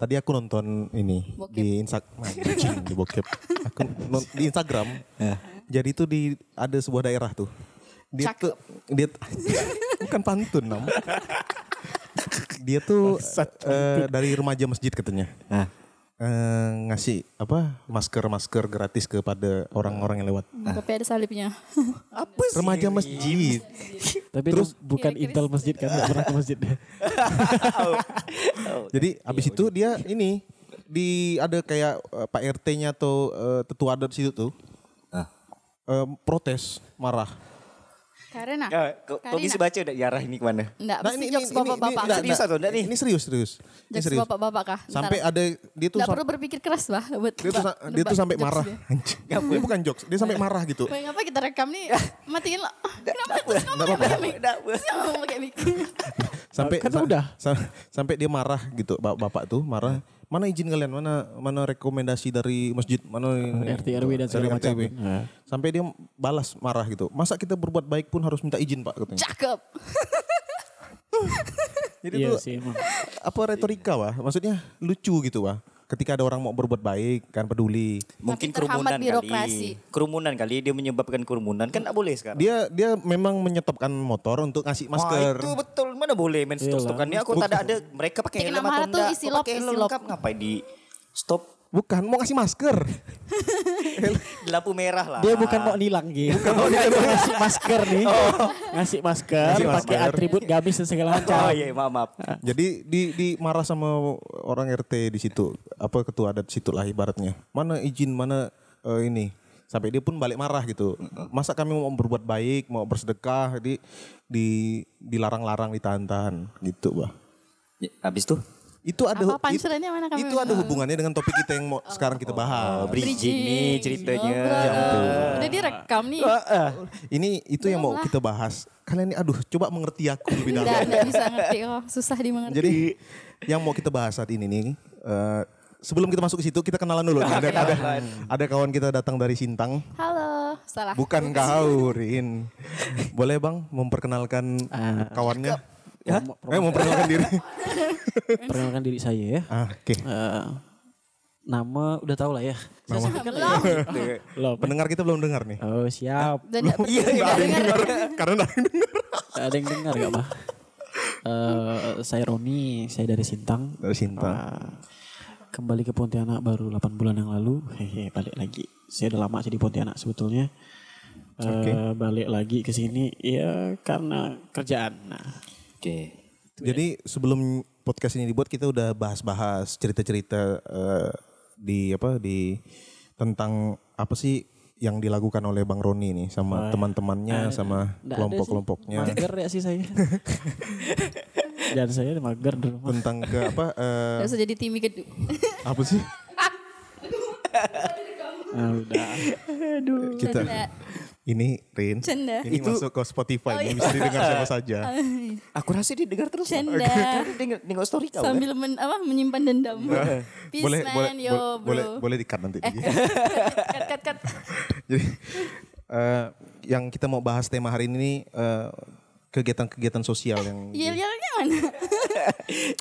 tadi aku nonton ini Bokep. di Instagram di bokep. Aku non- di Instagram. Jadi itu di ada sebuah daerah tuh. Dia Cakep. tuh dia bukan pantun nam. dia tuh eh, dari remaja masjid katanya. Nah, Eh, ngasih apa masker-masker gratis kepada orang-orang yang lewat. Tapi ada salibnya. apa sih? Remaja masjid. Tapi terus bukan Kira-kira intel masjid kan nggak pernah ke masjid. Jadi abis itu dia ini di ada kayak eh, Pak RT-nya atau eh, tetua adat situ tuh Ah. eh, protes marah. Karena. Ya, kau bisa baca udah arah ini ke mana? Enggak, Nah, mesti ini- jokes ini- ini- bapak-bapak. ini-? Serius atau enggak nih? Ini serius serius. Ini Jokes serius. bapak-bapak kah? Sampai ada dia tuh Nggak sam- perlu berpikir keras bah. Buat dia tuh dia tuh sampai marah. dia. Dia bukan jokes, dia sampai marah gitu. Woi, ngapa kita rekam nih? Matiin lah. Kenapa apa. terus ngomong pakai mic? Nggak apa. Terus ngomong pakai mic. Sampai Kan sa- udah. sa- sampai dia marah gitu. Bap- Bapak tuh marah. Mana izin kalian? Mana mana rekomendasi dari masjid? Mana RT, RW dan segala macam. Nah. Sampai dia balas marah gitu. Masa kita berbuat baik pun harus minta izin, Pak katanya. Cakep. Jadi Iya tuh sih emang. apa retorika wah? Maksudnya lucu gitu wah. Ketika ada orang mau berbuat baik kan peduli. Mungkin kerumunan birokrasi. kali. Kerumunan kali dia menyebabkan kerumunan kan enggak boleh sekarang. Dia dia memang menyetopkan motor untuk ngasih Wah, masker. itu betul. Mana boleh main stop aku tak ada ada mereka pakai helm atau enggak? isi Kau lop, pakai helm lengkap ngapain di stop Bukan mau ngasih masker. di lampu merah lah. Dia bukan mau nilang gitu. Bukan mau ngasih masker nih. Ngasih masker, Ngasih pakai masker. atribut gamis dan segala macam. Oh iya, maaf, maaf. Jadi di di marah sama orang RT di situ, apa ketua adat situ lah ibaratnya. Mana izin, mana eh, ini. Sampai dia pun balik marah gitu. Masa kami mau berbuat baik, mau bersedekah, di di dilarang-larang, ditahan-tahan gitu, Bah. Ya, Habis tuh Itu ada Apa it- mana kami? itu ada hubungannya dengan topik kita yang mau sekarang kita bahas. oh, bridging nih ceritanya. Oh. Udah direkam nih. Ini itu yang mau kita bahas. Kalian ini aduh coba mengerti aku lebih dalam. Enggak, enggak bisa ngerti. Oh, susah dimengerti. Jadi yang mau kita bahas saat ini nih eh, sebelum kita masuk ke situ kita kenalan dulu. Ada ada ada kawan kita datang dari Sintang. Halo, salah. Bukan kau, Rin. Boleh Bang memperkenalkan kawannya? Ya? Eh, memperkenalkan diri. Perkenalkan diri saya ya. ah, oke. Eh, nama udah tahu lah ya. Belum. Belum. Pendengar kita belum dengar nih. Oh siap. Iya, iya, nggak dengar. Karena ada yang dengar. Ada yang dengar gak mah? Eh, saya Roni, saya dari Sintang. Dari Sintang. Eh, kembali ke Pontianak baru 8 bulan yang lalu. Hehe, balik lagi. Saya udah lama sih di Pontianak sebetulnya. Eh, Oke. balik lagi ke sini ya karena kerjaan. Nah, Oke. Jadi sebelum podcast ini dibuat kita udah bahas-bahas cerita-cerita eh, di apa di tentang apa sih yang dilakukan oleh Bang Roni nih sama teman-temannya sama nggak ada kelompok-kelompoknya sih. Mager ya sih saya. Dan saya mager di rumah. tentang ke apa eh, Gak usah jadi timmy kedu. apa sih Nah, udah. kita Canda. Ini Rin Canda. ini masuk ke Spotify ini bisa didengar siapa saja Aku rasa dia dengar terus. Canda. Kan dengar dengar story kau. Sambil men, apa, menyimpan dendam. Peace boleh man, boleh yo bro. boleh boleh di cut nanti Cut, cut, cut. Jadi eh, yang kita mau bahas tema hari ini eh, kegiatan-kegiatan sosial yang Yel-yelnya mana?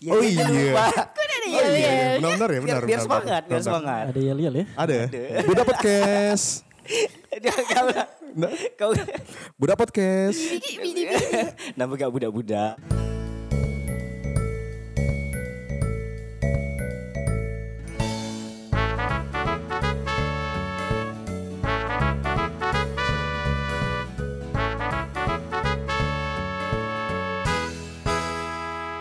Oh iya. Kok ada Oh iya, iya. yel-yel? benar-benar ya, benar. Biar, biar benar, semangat, benar, biar benar. semangat. Ada yel-yel ya? Ada ya? Budak Podcast. Dia kau kau Budak Podcast. Nama gak budak-budak.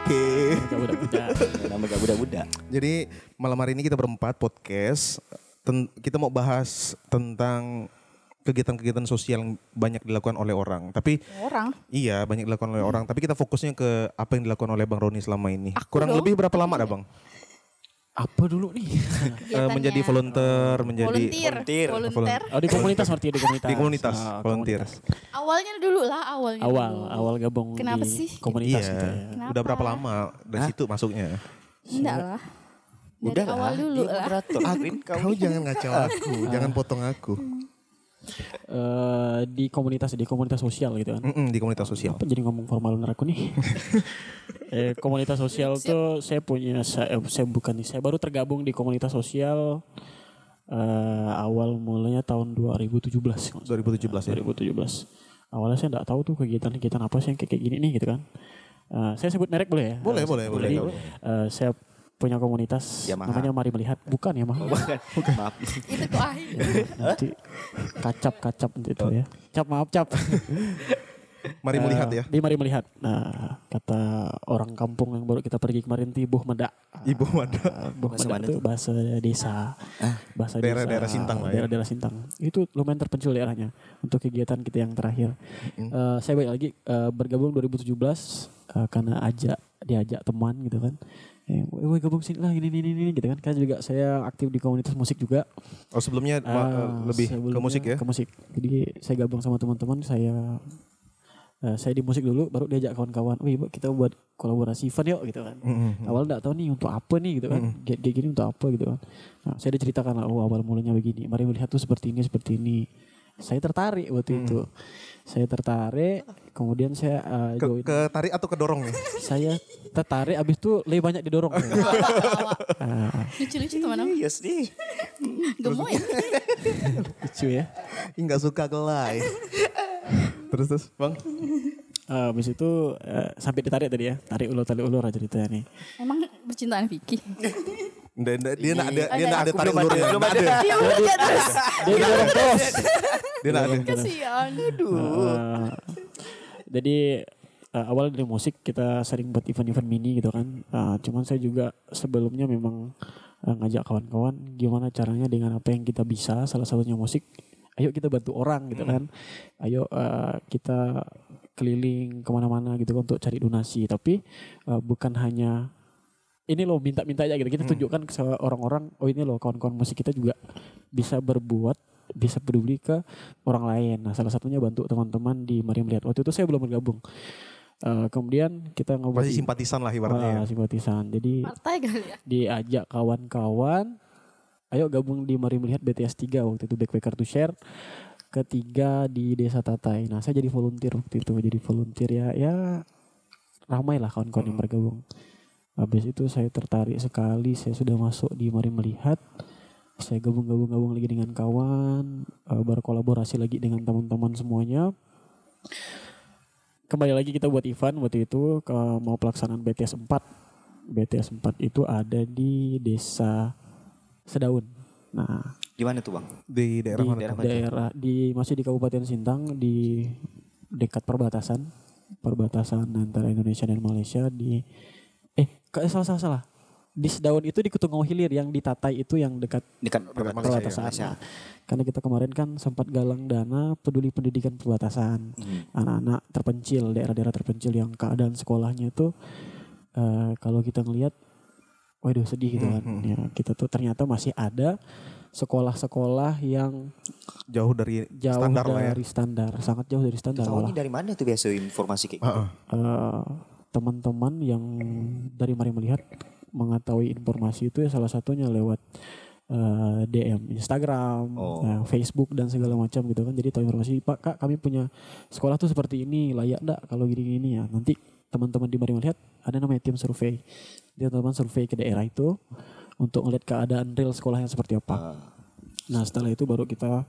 Oke. Gak budak-budak. nama gak budak-budak. Jadi malam hari ini kita berempat podcast. Ten- kita mau bahas tentang kegiatan-kegiatan sosial yang banyak dilakukan oleh orang. Tapi Orang. iya banyak dilakukan oleh orang. Tapi kita fokusnya ke apa yang dilakukan oleh Bang Roni selama ini. Aku Kurang dong. lebih berapa lama dah Bang? Apa dulu nih? Eh, menjadi volunteer, menjadi Volunteer. Volunteer. Volunteer. Oh di komunitas berarti di komunitas. di komunitas, Ah, volunteer. komunitas. Awalnya dulu lah, awalnya. Awal, dulu. awal gabung Kenapa di sih? komunitas Iya. gitu ya. Kenapa? Udah berapa lama dari situ masuknya? Enggak lah. Dari Udah awal lah, dulu lah. Aku, Win, kau jangan ngacau aku, jangan potong aku. eh, di komunitas di komunitas sosial gitu kan. Mm-mm, di komunitas sosial. Apa jadi ngomong formal bener aku nih? eh, komunitas sosial tuh saya punya saya, eh, saya bukan nih, saya baru tergabung di komunitas sosial eh, awal mulanya tahun 2017. kalau nggak 2017 ya. 2017. Awalnya saya nggak tahu tuh kegiatan-kegiatan apa sih yang kayak kayak gini nih gitu kan. Eh, saya sebut merek boleh ya? Boleh, Eh, boleh, boleh. Jadi, boleh. eh, saya punya komunitas Yamaha. namanya Mari Melihat. Bukan ya, Mah? Maaf. Itu kok akhir. Nanti kacap-kacap itu ya. Cap maaf cap. Mari melihat ya. Eh, Di Mari Melihat. Nah, kata orang kampung yang baru kita pergi kemarin tuh Ibuh Meda. Ibu. Ah, Buh Bahasa Meda mana itu tuh? bahasa desa. Bahasa Daerah- desa. daerah Sintang lah ya. Daerah-daerah Sintang. Itu lumayan terpencil daerahnya untuk kegiatan kita yang terakhir. Eh, saya balik lagi eh, bergabung 2017 eh, karena ajak diajak teman gitu kan. Eh, woi woi, gabung sini lah ini ini ini gitu kan. Kan juga saya aktif di komunitas musik juga. Oh sebelumnya eh, lebih ke sebelumnya musik ya? Ke musik. Jadi saya gabung sama teman-teman, saya eh, saya di musik dulu, baru diajak kawan-kawan, wih Mbak, kita buat kolaborasi event yuk gitu kan. Mm-mm. Awal nggak tahu nih untuk apa nih gitu kan, kayak kayak gini untuk apa gitu kan. Nah, saya diceritakan lah, oh awal mulanya begini, mari melihat tuh seperti ini seperti ini. Saya tertarik waktu itu, saya tertarik, kemudian saya eh, Ke, join. ke tarik atau kedorong nih? Saya tertarik, abis itu lebih banyak didorong. Ah, Lucu-lucu teman. Yes nih. Gemoy. lucu ya. Nggak suka gelai. terus terus bang. Ah, habis itu eh, sampai ditarik tadi ya, tarik ulur tarik ulur aja ceritanya nih. Emang percintaan Vicky. Nggak- dia nak ada dia Ada. nak ada tarik ulur ada, ya. belum Nggak ada. ada. Dia udah terus. Dia terus. Dia nak ada. Kasihan. Eh, jadi eh, awal dari musik kita sering buat event-event mini gitu kan. Eh, cuman saya juga sebelumnya memang eh, ngajak kawan-kawan gimana caranya dengan apa yang kita bisa, salah satunya musik. Ayo kita bantu orang gitu kan. Ayo eh, kita keliling ke mana-mana gitu kan untuk cari donasi. Tapi eh, bukan hanya ini loh minta-minta aja gitu. Kita tunjukkan ke orang-orang, oh ini loh kawan-kawan musik kita juga bisa berbuat, bisa peduli ke orang lain. Nah, salah satunya bantu teman-teman di Mari Melihat. Waktu itu saya belum bergabung. Eh, kemudian kita ngobrol Masih simpatisan lah ibaratnya. ya. simpatisan. Jadi Partai kali ya. diajak kawan-kawan, ayo gabung di Mari Melihat BTS 3 waktu itu Backpacker to Share. Ketiga di Desa Tatai. Nah, saya jadi volunteer waktu itu, jadi volunteer ya ya ramai lah kawan-kawan yang bergabung. Habis itu saya tertarik sekali, saya sudah masuk di Mari Melihat. Saya gabung-gabung-gabung lagi dengan kawan, eh, berkolaborasi lagi dengan teman-teman semuanya. Kembali lagi kita buat event waktu itu ke mau pelaksanaan BTS 4. BTS 4 itu ada di Desa Sedaun. Nah, Di mana tuh bang? Di daerah di mana? daerah daerah di masih di Kabupaten Sintang di dekat perbatasan perbatasan antara Indonesia dan Malaysia di salah salah salah di Sedaun itu di Ketungau Hilir yang di Tatai itu yang dekat Dekat perbatasan Malaysia. Nah, karena kita kemarin kan sempat galang dana peduli pendidikan perbatasan Hmm. anak-anak terpencil daerah-daerah terpencil yang keadaan sekolahnya itu eh, kalau kita ngelihat waduh sedih gitu kan ya kita tuh ternyata masih ada sekolah-sekolah yang Jauh dari jauh standar ya. dari standar sangat jauh dari standar ini dari mana tuh biasa informasi kayak gitu? Heeh. Eh, teman-teman yang dari mari melihat mengetahui informasi itu ya salah satunya lewat eh, DM Instagram, Oh. eh, Facebook dan segala macam gitu kan. Jadi tahu informasi, Pak Kak kami punya sekolah tuh seperti ini, layak enggak kalau gini-gini ya. Nanti teman-teman di Mari Melihat ada namanya tim survei. Dia teman survei ke daerah itu untuk melihat keadaan real sekolahnya seperti apa. Ah. Nah setelah itu baru kita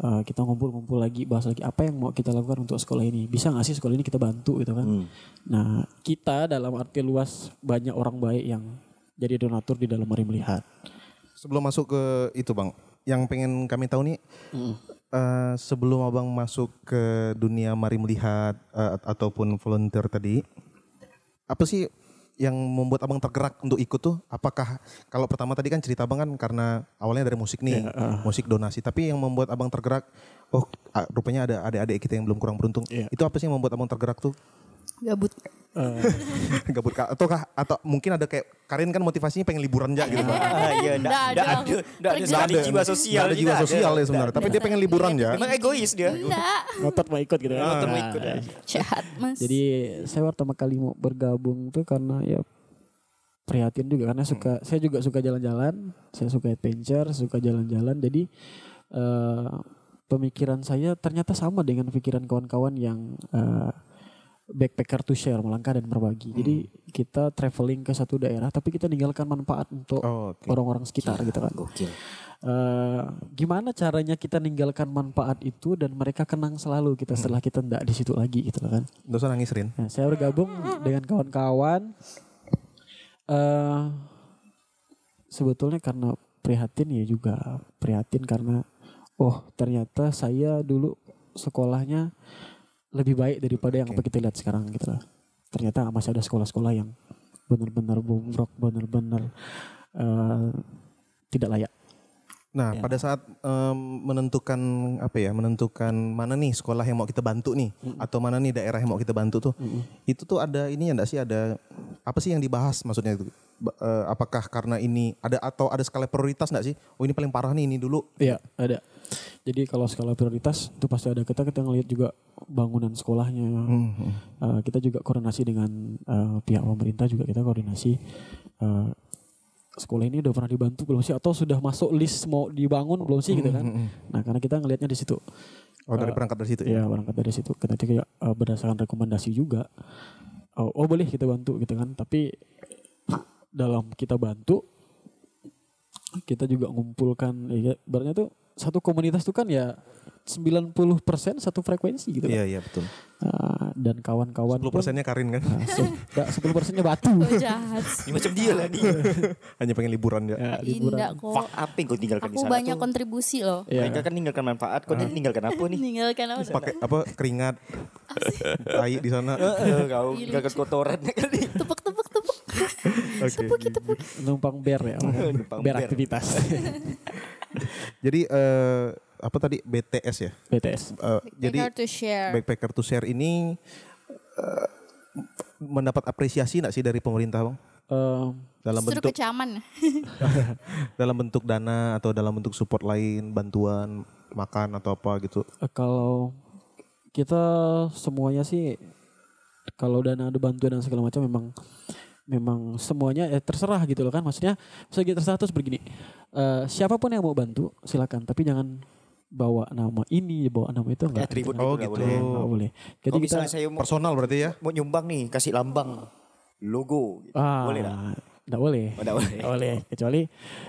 uh, kita ngumpul-ngumpul lagi bahas lagi apa yang mau kita lakukan untuk sekolah ini. Bisa nggak sih sekolah ini kita bantu gitu kan? Hmm. Nah kita dalam arti luas banyak orang baik yang jadi donatur di dalam mari melihat. Sebelum masuk ke itu bang, yang pengen kami tahu nih, eh, sebelum abang masuk ke dunia mari melihat at- ataupun volunteer tadi, apa sih yang membuat abang tergerak untuk ikut tuh? Apakah kalau pertama tadi kan cerita abang kan karena awalnya dari musik nih, musik donasi, tapi yang membuat abang tergerak, oh ah, rupanya ada adik-adik kita yang belum kurang beruntung. Iya. Itu apa sih yang membuat abang tergerak tuh? Gabut. Eh, Gabut kah? atau kah? atau mungkin ada kayak Karin kan motivasinya pengen liburan aja gitu bang. Ah, iya, enggak Nggak ada, enggak ada sekali jiwa sosial. Ada jiwa tidak sosial ya sebenarnya, tapi dia pengen liburan ya. Emang egois dia. Enggak. ngotot mau ikut gitu kan. Ngotot mau Nah, ikut, ya. Jahat mas. Jadi saya pertama kali mau bergabung tuh karena ya prihatin juga karena suka saya juga suka jalan-jalan, saya suka adventure, suka jalan-jalan. Jadi eh pemikiran saya ternyata sama dengan pikiran kawan-kawan yang eh, backpacker to share melangkah dan berbagi. Jadi kita traveling ke satu daerah tapi kita ninggalkan manfaat untuk Oh, oke. orang-orang sekitar gitu kan. Gokil. Eh, gimana caranya kita ninggalkan manfaat itu dan mereka kenang selalu kita setelah kita ndak di situ lagi gitu kan. Nggak usah nangis Rin. Nah, saya bergabung dengan kawan-kawan. eh sebetulnya karena prihatin ya juga prihatin karena oh ternyata saya dulu sekolahnya lebih baik daripada yang apa kita lihat sekarang gitu lah. Ternyata masih ada sekolah-sekolah yang benar-benar bobrok, benar-benar eh, tidak layak. Nah, Ya. pada saat em, menentukan apa ya, menentukan mana nih sekolah yang mau kita bantu nih, atau mana nih daerah yang mau kita bantu tuh, itu tuh ada ini ya enggak sih ada apa sih yang dibahas maksudnya itu? Eh, apakah karena ini ada atau ada skala prioritas enggak sih? Oh ini paling parah nih ini dulu. Iya, ada. Jadi kalau skala prioritas itu pasti ada kita kita ngelihat juga bangunan sekolahnya. Eh, kita juga koordinasi dengan eh, pihak pemerintah juga kita koordinasi eh, sekolah ini udah pernah dibantu belum sih atau sudah masuk list mau dibangun belum sih gitu kan. Nah, karena kita ngelihatnya di situ. Oh dari perangkat dari situ ya. Ya, berangkat dari situ. Kita juga eh, berdasarkan rekomendasi juga. Oh, oh, boleh kita bantu gitu kan. Tapi dalam kita bantu kita juga ngumpulkan ya ibaratnya tuh satu komunitas tuh kan ya 90% satu frekuensi gitu Iya kan. iya betul. Nah, dan kawan-kawan 10 persennya Karin kan, Nah, se- nggak, 10 persennya batu. Oh, jahat. Ini macam dia lah nih. hanya pengen liburan ya. Ya, liburan. Indah kok. Fuck apa yang kau tinggalkan di Aku sana banyak tuh? kontribusi loh. Ya. Mereka kan tinggalkan manfaat, kau tinggalkan apa nih? Meninggalkan apa? Pakai apa keringat, tai di sana. Eh, kau Iya, tinggalkan kotoran kali. Tepuk tepuk tepuk. Tepuki tepuki. Numpang ber ya. Numpang ber ber. aktivitas. Jadi eh, apa tadi BTS ya? BTS. Eh, jadi to share. backpacker to share ini eh, mendapat apresiasi enggak sih dari pemerintah bang? Eh, Dalam bentuk kecaman. dalam bentuk dana atau dalam bentuk support lain, bantuan makan atau apa gitu. Eh, kalau kita semuanya sih kalau dana ada bantuan dan segala macam memang memang semuanya eh, terserah gitu loh kan maksudnya misalnya terserah terus begini eh, siapa pun yang mau bantu silakan tapi jangan bawa nama ini bawa nama itu enggak Atribut Oh, gitu nggak gitu. boleh. Nggak boleh jadi Kalau kita misalnya saya mau, Personal berarti ya? mau nyumbang nih, kasih lambang, logo, gitu. ah boleh tak? enggak boleh Oh, nggak boleh. Nggak boleh kecuali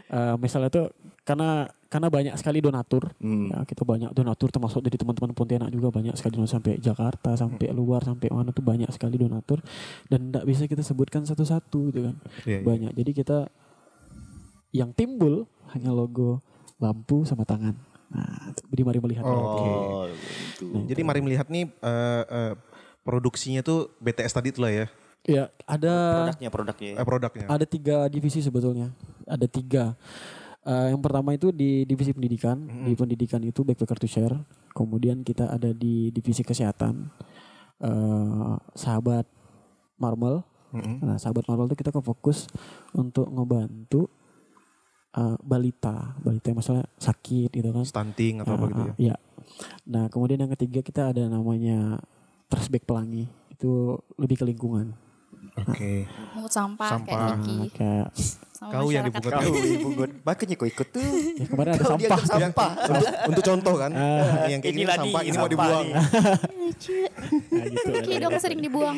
eh, misalnya tuh karena karena banyak sekali donatur Hmm. Ya, kita banyak donatur termasuk dari teman-teman Pontianak juga banyak sekali donatur sampai Jakarta, sampai luar, sampai mana tuh banyak sekali donatur dan tidak bisa kita sebutkan satu-satu gitu kan. Iya, iya. Banyak. Jadi kita yang timbul hanya logo lampu sama tangan. Nah, di mari melihat. Oh, gitu. Jadi mari melihat nih eh, eh, produksinya tuh BTS tadi tuh lah ya, Ya, ada Produknya, produknya. eh, produknya. ada tiga divisi sebetulnya. Ada tiga. Eh, yang pertama itu di divisi pendidikan. Di pendidikan itu backpacker to share. Kemudian kita ada di divisi kesehatan. eh sahabat Marvel. Nah, sahabat Marvel itu kita ke fokus untuk ngebantu eh, balita, balita yang masalah sakit gitu kan. Stunting atau apa gitu ya. Ah, Iya. Nah, kemudian yang ketiga kita ada namanya trash bag pelangi. Itu lebih ke lingkungan. Oke. Mungut sampah, Sampah. kayak Vicky. Kayak Sama Kau yang dibuka Kau ibu gue, makanya kau ikut tuh. ya kemarin ada sampah. sampah. untuk, untuk contoh kan, yang kayak gini sampah ini mau sampah dibuang nih. Lucu. Nah, gitu. Vicky dong sering dibuang.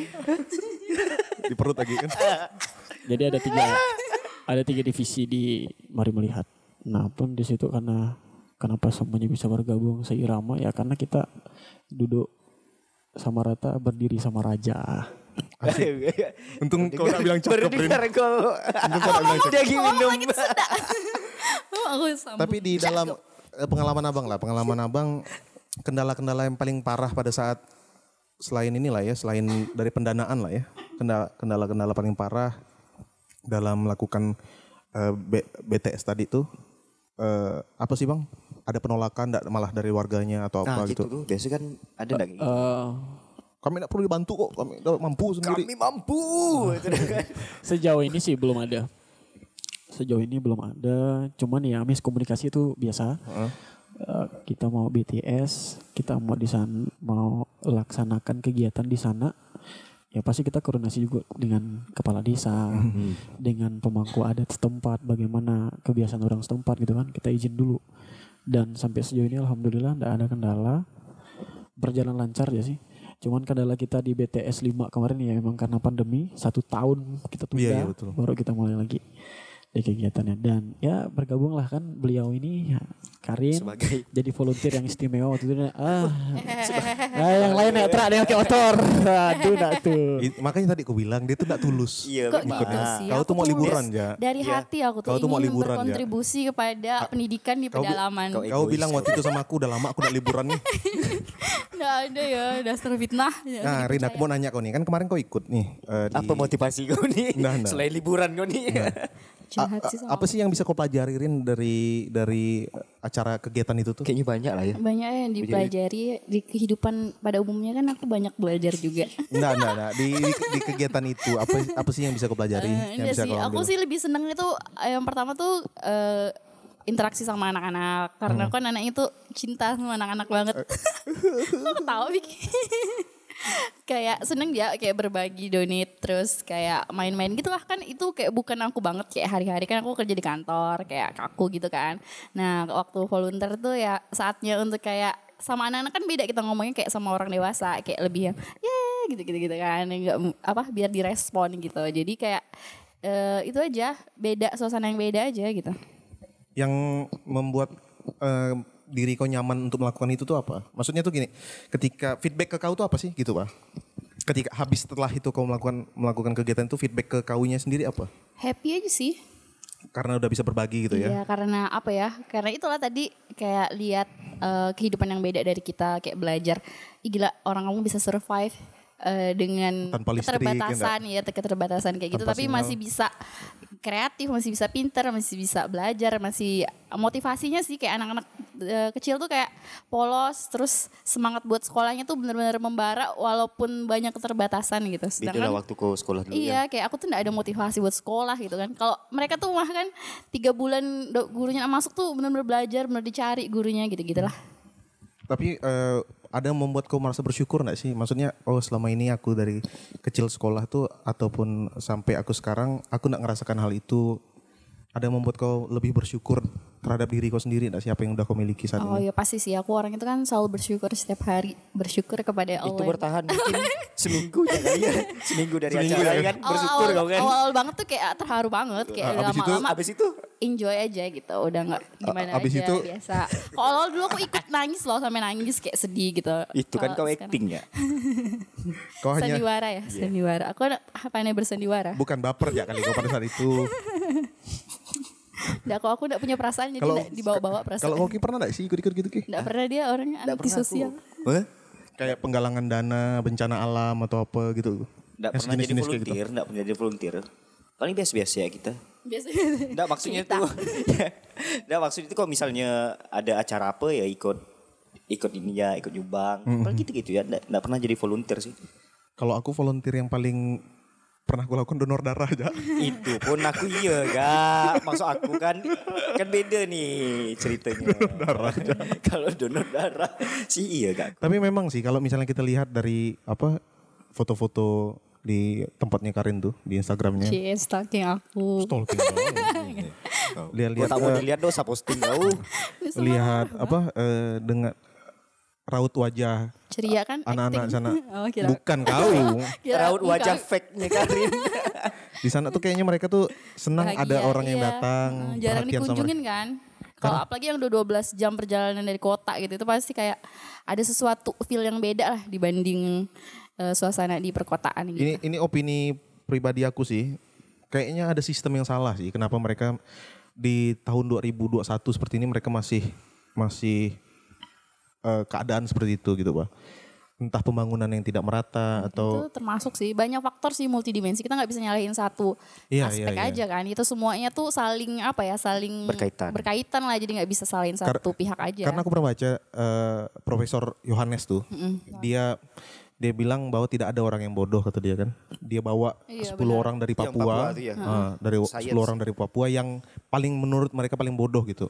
di perut lagi kan. Jadi ada tiga ada tiga divisi di Mari Melihat. Nah pun di situ karena kenapa semuanya bisa bergabung seirama ya karena kita duduk sama rata berdiri sama raja. Untung kau tak bilang Baru cakep Rin. dengar kau. Dia lagi minum. Oh. Tapi di dalam eh, pengalaman abang lah, pengalaman abang kendala-kendala yang paling parah pada saat selain inilah ya, selain dari pendanaan lah ya, kendala- kendala-kendala paling parah dalam melakukan eh, B- BTS tadi tuh eh, apa sih bang? Ada penolakan nggak malah dari warganya atau Nah apa gitu gitu? tuh, biasa kan ada nggak kayak gitu? Kami tidak perlu dibantu kok, kami mampu sendiri. Kami mampu. Itu kan. sejauh ini sih belum ada. Sejauh ini belum ada. Cuman ya miskomunikasi itu biasa. Heeh. Eh, kita mau BTS, kita mau di sana mau laksanakan kegiatan di sana, ya pasti kita koordinasi juga dengan kepala desa, dengan pemangku adat setempat, bagaimana kebiasaan orang setempat gitu kan, kita izin dulu. dan sampai sejauh ini alhamdulillah tidak ada kendala berjalan lancar ya sih cuman kendala kita di BTS 5 kemarin ya memang karena pandemi satu tahun kita tunda Iya, iya, betul. baru kita mulai lagi di kegiatannya dan ya bergabunglah kan beliau ini ya, Karin Sebagai- jadi volunteer yang istimewa waktu itu ah, ah yang lain ya terak dengan kayak motor aduh nak tuh I- makanya tadi aku bilang dia tuh gak tulus. Iya, Kok sih? Kau Aku tuh mau liburan. Ja. Dari Iya. hati aku tuh Kau tuh mau ingin liburan, berkontribusi kepada pendidikan di kau pedalaman. kau Kau bilang waktu itu sama aku udah lama aku udah liburan nih. Nggak ada ya dasar fitnah. Nggak Nah, usah Rin aku mau nanya kau nih, kan kemarin kau ikut nih eh, di Apa motivasi kau nih? Nah, nah. Selain liburan kau nih. Jahat A- sih sama apa sih yang bisa kau pelajari Rin dari dari acara kegiatan itu tuh? Kayaknya banyak lah ya. banyak yang dipelajari di kehidupan pada umumnya kan aku banyak belajar juga. Enggak, enggak, enggak. Di, di, di kegiatan itu apa apa sih yang bisa kau pelajari? Eh, yang enggak bisa sih, kau aku sih lebih seneng itu eh, yang pertama tuh eh, interaksi sama anak-anak karena kan anak itu cinta sama anak-anak banget. Aku tahu Vicky. Kayak seneng dia kayak berbagi donate terus kayak main-main gitu lah. Kan itu kayak bukan aku banget kayak hari-hari kan aku kerja di kantor kayak kaku gitu kan. Nah waktu volunteer tuh ya saatnya untuk kayak sama anak-anak kan beda kita ngomongnya kayak sama orang dewasa kayak lebih yang ya gitu gitu kan nggak apa biar direspon gitu. Jadi kayak eh, itu aja beda suasana yang beda aja gitu. Yang membuat eh, diri kau nyaman untuk melakukan itu tuh apa? Maksudnya tuh gini, ketika feedback ke kau tuh apa sih gitu, Pak? Ketika habis setelah itu kau melakukan melakukan kegiatan itu feedback ke kaunya sendiri apa? happy aja sih Karena udah bisa berbagi gitu ya. Iya karena apa ya? Karena itulah tadi kayak lihat eh, kehidupan yang beda dari kita kayak belajar. Ih, gila orang kamu bisa survive eh, dengan Tanpa listrik, keterbatasan ya keterbatasan kayak gitu Tanpa tapi sinyal. masih bisa kreatif masih bisa pinter masih bisa belajar masih motivasinya sih kayak anak-anak eh, kecil tuh kayak polos terus semangat buat sekolahnya tuh bener-bener membara walaupun banyak keterbatasan gitu Itu lah waktu kau sekolah dulu ya. Iya, kayak aku tuh gak ada motivasi buat sekolah gitu kan. Kalau mereka tuh mah kan tiga bulan gurunya masuk tuh benar-benar belajar, benar dicari gurunya gitu-gitu lah. Tapi eh, ada yang membuat kau merasa bersyukur nggak sih? Maksudnya, oh selama ini aku dari kecil sekolah tuh ataupun sampai aku sekarang aku nggak ngerasakan hal itu. Ada yang membuat kau lebih bersyukur terhadap diri kau sendiri nggak sih apa yang udah kau miliki saat Oh ini? ya pasti sih, aku orang itu kan selalu bersyukur setiap hari, bersyukur kepada Allah. Itu bertahan mungkin seminggu ya kali ya. Seminggu dari Seminggu acara ya. kan bersyukur awal, kau kan. awal banget tuh kayak terharu banget, kayak Abis itu- lama-lama Habis itu enjoy aja gitu, udah nggak gimana abis aja itu- biasa. Kalau awal dulu aku ikut nangis loh sampai nangis kayak sedih gitu. itu kan kau acting ya. Kau hanya Sandiwara ya, sandiwara. Aku pandai bersandiwara. bukan baper ya kali kau pada saat itu. Nggak, kalau aku nggak punya perasaan jadi nggak dibawa-bawa perasaan. Kalau Koki pernah nggak sih ikut-ikut gitu Ki? Nggak pernah dia orangnya anti sosial. Hah? Kayak penggalangan dana bencana alam atau apa gitu. Nggak Yang pernah jadi gitu. volunteer, nggak pernah jadi volunteer. Paling biasa-biasa ya kita. Biasanya. Nggak maksudnya Kita. tuh. Nggak maksudnya itu kalau misalnya ada acara apa ya ikut ikut ini ya, ikut nyumbang. Paling gitu-gitu ya. Nggak, nggak pernah jadi volunteer sih. Kalau aku volunteer yang paling pernah aku lakukan donor darah aja. Itu pun aku iya gak Maksud aku kan Kan beda nih ceritanya Kalau donor darah sih iya gak Tapi memang sih kalau misalnya kita lihat dari apa foto-foto di tempatnya Karin tuh di Instagramnya. Cie, stalking aku. Stalking banget. Lihat-lihat Tak mau dilihat dosa posting kau lihat apa eh, dengan raut wajah Ceria kan? anak-anak sana. Oh, kira. Bukan kau. kira Raut wajah fake-nya Karin Di sana tuh kayaknya mereka tuh senang ada Bahagia, orang yang iya. datang, Heeh, Jarang perhatian sama dikunjungin kan? Kalau apalagi yang udah 12 jam perjalanan dari kota gitu itu pasti kayak ada sesuatu feel yang beda lah dibanding eh, suasana di perkotaan gitu. Ini ini opini pribadi aku sih. Kayaknya ada sistem yang salah sih. Kenapa mereka di tahun 2021 seperti ini mereka masih masih eh, keadaan seperti itu gitu, Pak. Entah pembangunan yang tidak merata atau itu termasuk sih banyak faktor sih multidimensi kita nggak bisa nyalahin satu Iya, aspek iya, iya. aja kan itu semuanya tuh saling apa ya saling Berkaitan. berkaitan lah jadi nggak bisa salahin Kar- satu pihak aja Karena aku pernah baca eh, Profesor Yohanes tuh, dia dia bilang bahwa tidak ada orang yang bodoh kata dia kan. Dia bawa Iya, 10 benar. orang dari Yang Papua, Papua ah, dari 10 Science. orang dari Papua yang paling menurut mereka paling bodoh gitu.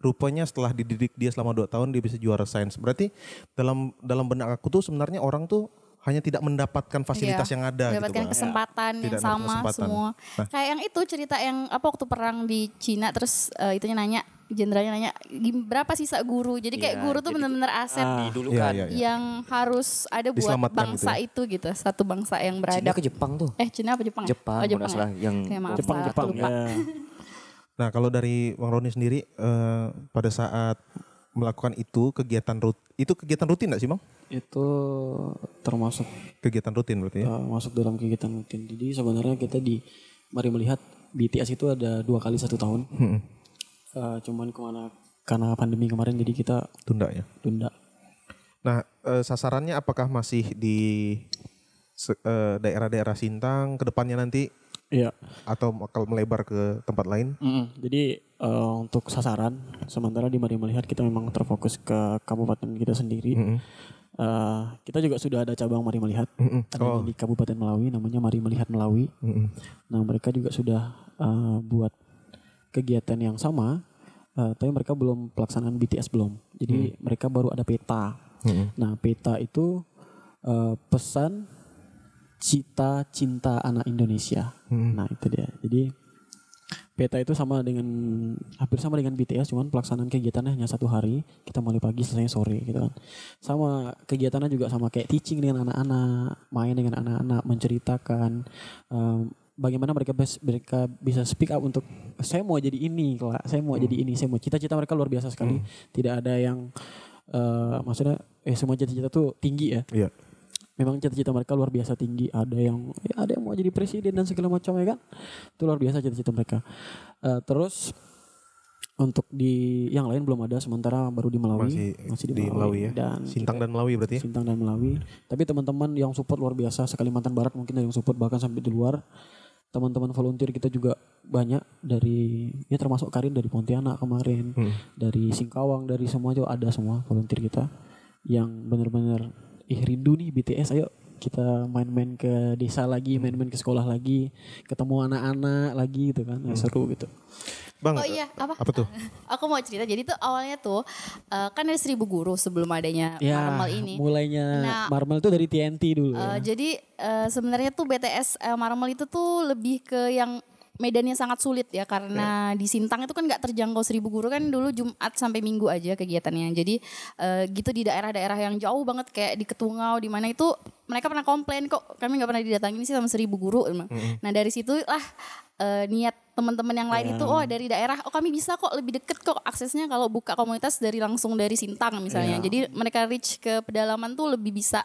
Rupanya setelah dididik dia selama 2 tahun dia bisa juara sains. Berarti dalam dalam benak aku tuh sebenarnya orang tuh hanya tidak mendapatkan fasilitas Iya, yang ada gitu. mendapatkan Pak. kesempatan Tidak yang mendapatkan sama kesempatan. semua Nah. kayak yang itu cerita yang apa waktu perang di Cina terus eh, itunya nanya jenderalnya nanya "Gim- berapa sisa guru. Jadi kayak Iya, guru tuh bener-bener aset Ah. Dulu kan. iya, iya. yang harus ada buat Diselamatkan bangsa gitu itu gitu. Satu bangsa yang Cina beradab. ke Jepang tuh. Eh Cina apa Jepang? ya? Jepang, Oh, Jepang ya? yang Jepang Jepang ya. Nah kalau dari Bang Roni sendiri eh, pada saat melakukan itu kegiatan rut itu kegiatan rutin nggak sih bang? Itu termasuk Kegiatan rutin berarti ya? uh, masuk dalam kegiatan rutin. Jadi sebenarnya kita di mari melihat BTS itu ada dua kali satu tahun. Hmm, Uh, cuman ke mana karena pandemi kemarin jadi kita Tunda ya. tunda. Nah eh, sasarannya apakah masih di eh, daerah-daerah Sintang ke depannya nanti Iya. atau bakal melebar ke tempat lain? Mm-mm. Jadi eh, untuk sasaran sementara di Mari Melihat kita memang terfokus ke kabupaten kita sendiri. Mm-mm. Eh, kita juga sudah ada cabang Mari Melihat ada Oh. di Kabupaten Melawi namanya Mari Melihat Melawi. Mm-mm. Nah mereka juga sudah eh, buat kegiatan yang sama, eh, tapi mereka belum pelaksanaan BTS belum. Jadi mereka baru ada peta. Mm-mm. Nah peta itu eh, pesan cita cinta anak Indonesia. Mm-mm. Nah itu dia. Jadi peta itu sama dengan hampir sama dengan BTS, cuman pelaksanaan kegiatannya hanya satu hari. Kita mulai pagi selesai sore gitu kan. Sama kegiatannya juga sama kayak teaching dengan anak-anak, main dengan anak-anak, menceritakan em, bagaimana mereka bes- mereka bisa speak up untuk saya mau jadi ini, Kak. saya mau jadi ini, saya mau cita-cita mereka luar biasa sekali. Tidak ada yang eh, maksudnya eh semua cita-cita tuh tinggi ya Iya. Memang cita-cita mereka luar biasa tinggi. Ada yang ya ada yang mau jadi presiden dan segala macam ya kan? Itu luar biasa cita-cita mereka. Eh, terus untuk di yang lain belum ada sementara baru di Melawi Masih di Melawi ya? dan Sintang dan Melawi berarti ya? Sintang dan Melawi tapi teman-teman yang support luar biasa sekalimantan barat mungkin ada yang support bahkan sampai di luar. Teman-teman volunteer kita juga banyak dari ya termasuk Karin dari Pontianak kemarin. Hmm. dari Singkawang dari semua juga ada semua volunteer kita yang benar-benar ih rindu nih BTS ayo kita main-main ke desa lagi main-main ke sekolah lagi ketemu anak-anak lagi gitu kan Ya, seru gitu Bang, Oh iya, apa? apa tuh? Aku mau cerita. Jadi tuh awalnya tuh eh, kan ada seribu guru sebelum adanya ya Marmal ini. mulainya Nah, Marvel itu dari TNT dulu Eh, ya. Jadi eh, sebenarnya tuh BTS eh, Marmal itu tuh lebih ke yang medannya sangat sulit ya karena di Sintang itu kan nggak terjangkau seribu guru kan dulu Jumat sampai Minggu aja kegiatannya. Jadi eh, gitu di daerah-daerah yang jauh banget kayak di Ketungau di mana itu mereka pernah komplain kok kami nggak pernah didatangin sih sama seribu guru. emang. Nah dari situ lah eh, niat teman-teman yang lain itu oh dari daerah oh kami bisa kok lebih deket kok aksesnya kalau buka komunitas dari langsung dari Sintang misalnya. Jadi mereka reach ke pedalaman tuh lebih bisa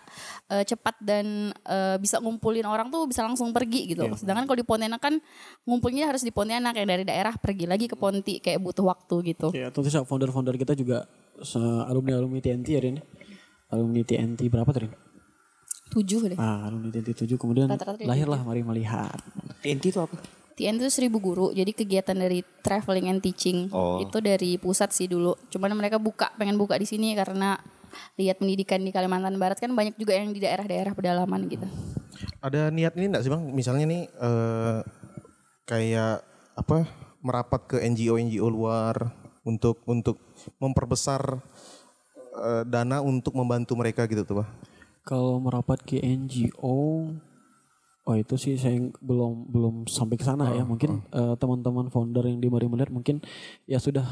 eh, cepat dan eh, bisa ngumpulin orang tuh bisa langsung pergi gitu. Sedangkan kalau di Pontianak kan ngumpulnya harus di Pontianak yang dari daerah pergi lagi ke Ponti kayak butuh waktu gitu. Ya, tentu saja founder-founder kita juga alumni alumni TNT ya Rin. Alumni TNT berapa tuh Rin? Tujuh deh. Ah, alumni TNT 7 kemudian Rata-rata di lahirlah Mari Melihat. TNT itu apa? TN itu seribu guru, jadi kegiatan dari traveling and teaching Oh. itu dari pusat sih dulu. Cuman mereka buka, pengen buka di sini karena lihat pendidikan di Kalimantan Barat kan banyak juga yang di daerah-daerah pedalaman gitu. Ada niat ini enggak sih Bang? Misalnya nih eh, kayak apa merapat ke NGO NGO luar untuk untuk memperbesar eh, dana untuk membantu mereka gitu tuh, Pak. Kalau merapat ke NGO Oh itu sih saya belum belum sampai ke sana ya. Mungkin eh, teman-teman founder yang di Mari Melihat mungkin ya sudah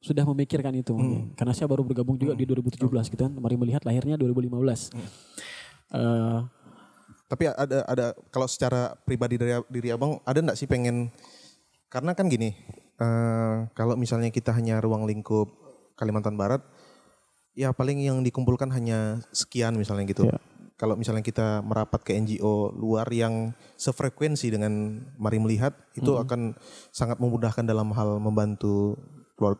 sudah memikirkan itu mungkin. Karena saya baru bergabung juga di 2017 gitu kan. Mari Melihat lahirnya 2015. Eh, Tapi ada ada kalau secara pribadi dari diri Abang ada enggak sih pengen karena kan gini, eh, kalau misalnya kita hanya ruang lingkup Kalimantan Barat ya paling yang dikumpulkan hanya sekian misalnya gitu. Ya. Kalau misalnya kita merapat ke NGO luar yang sefrekuensi dengan Mari Melihat itu akan sangat memudahkan dalam hal membantu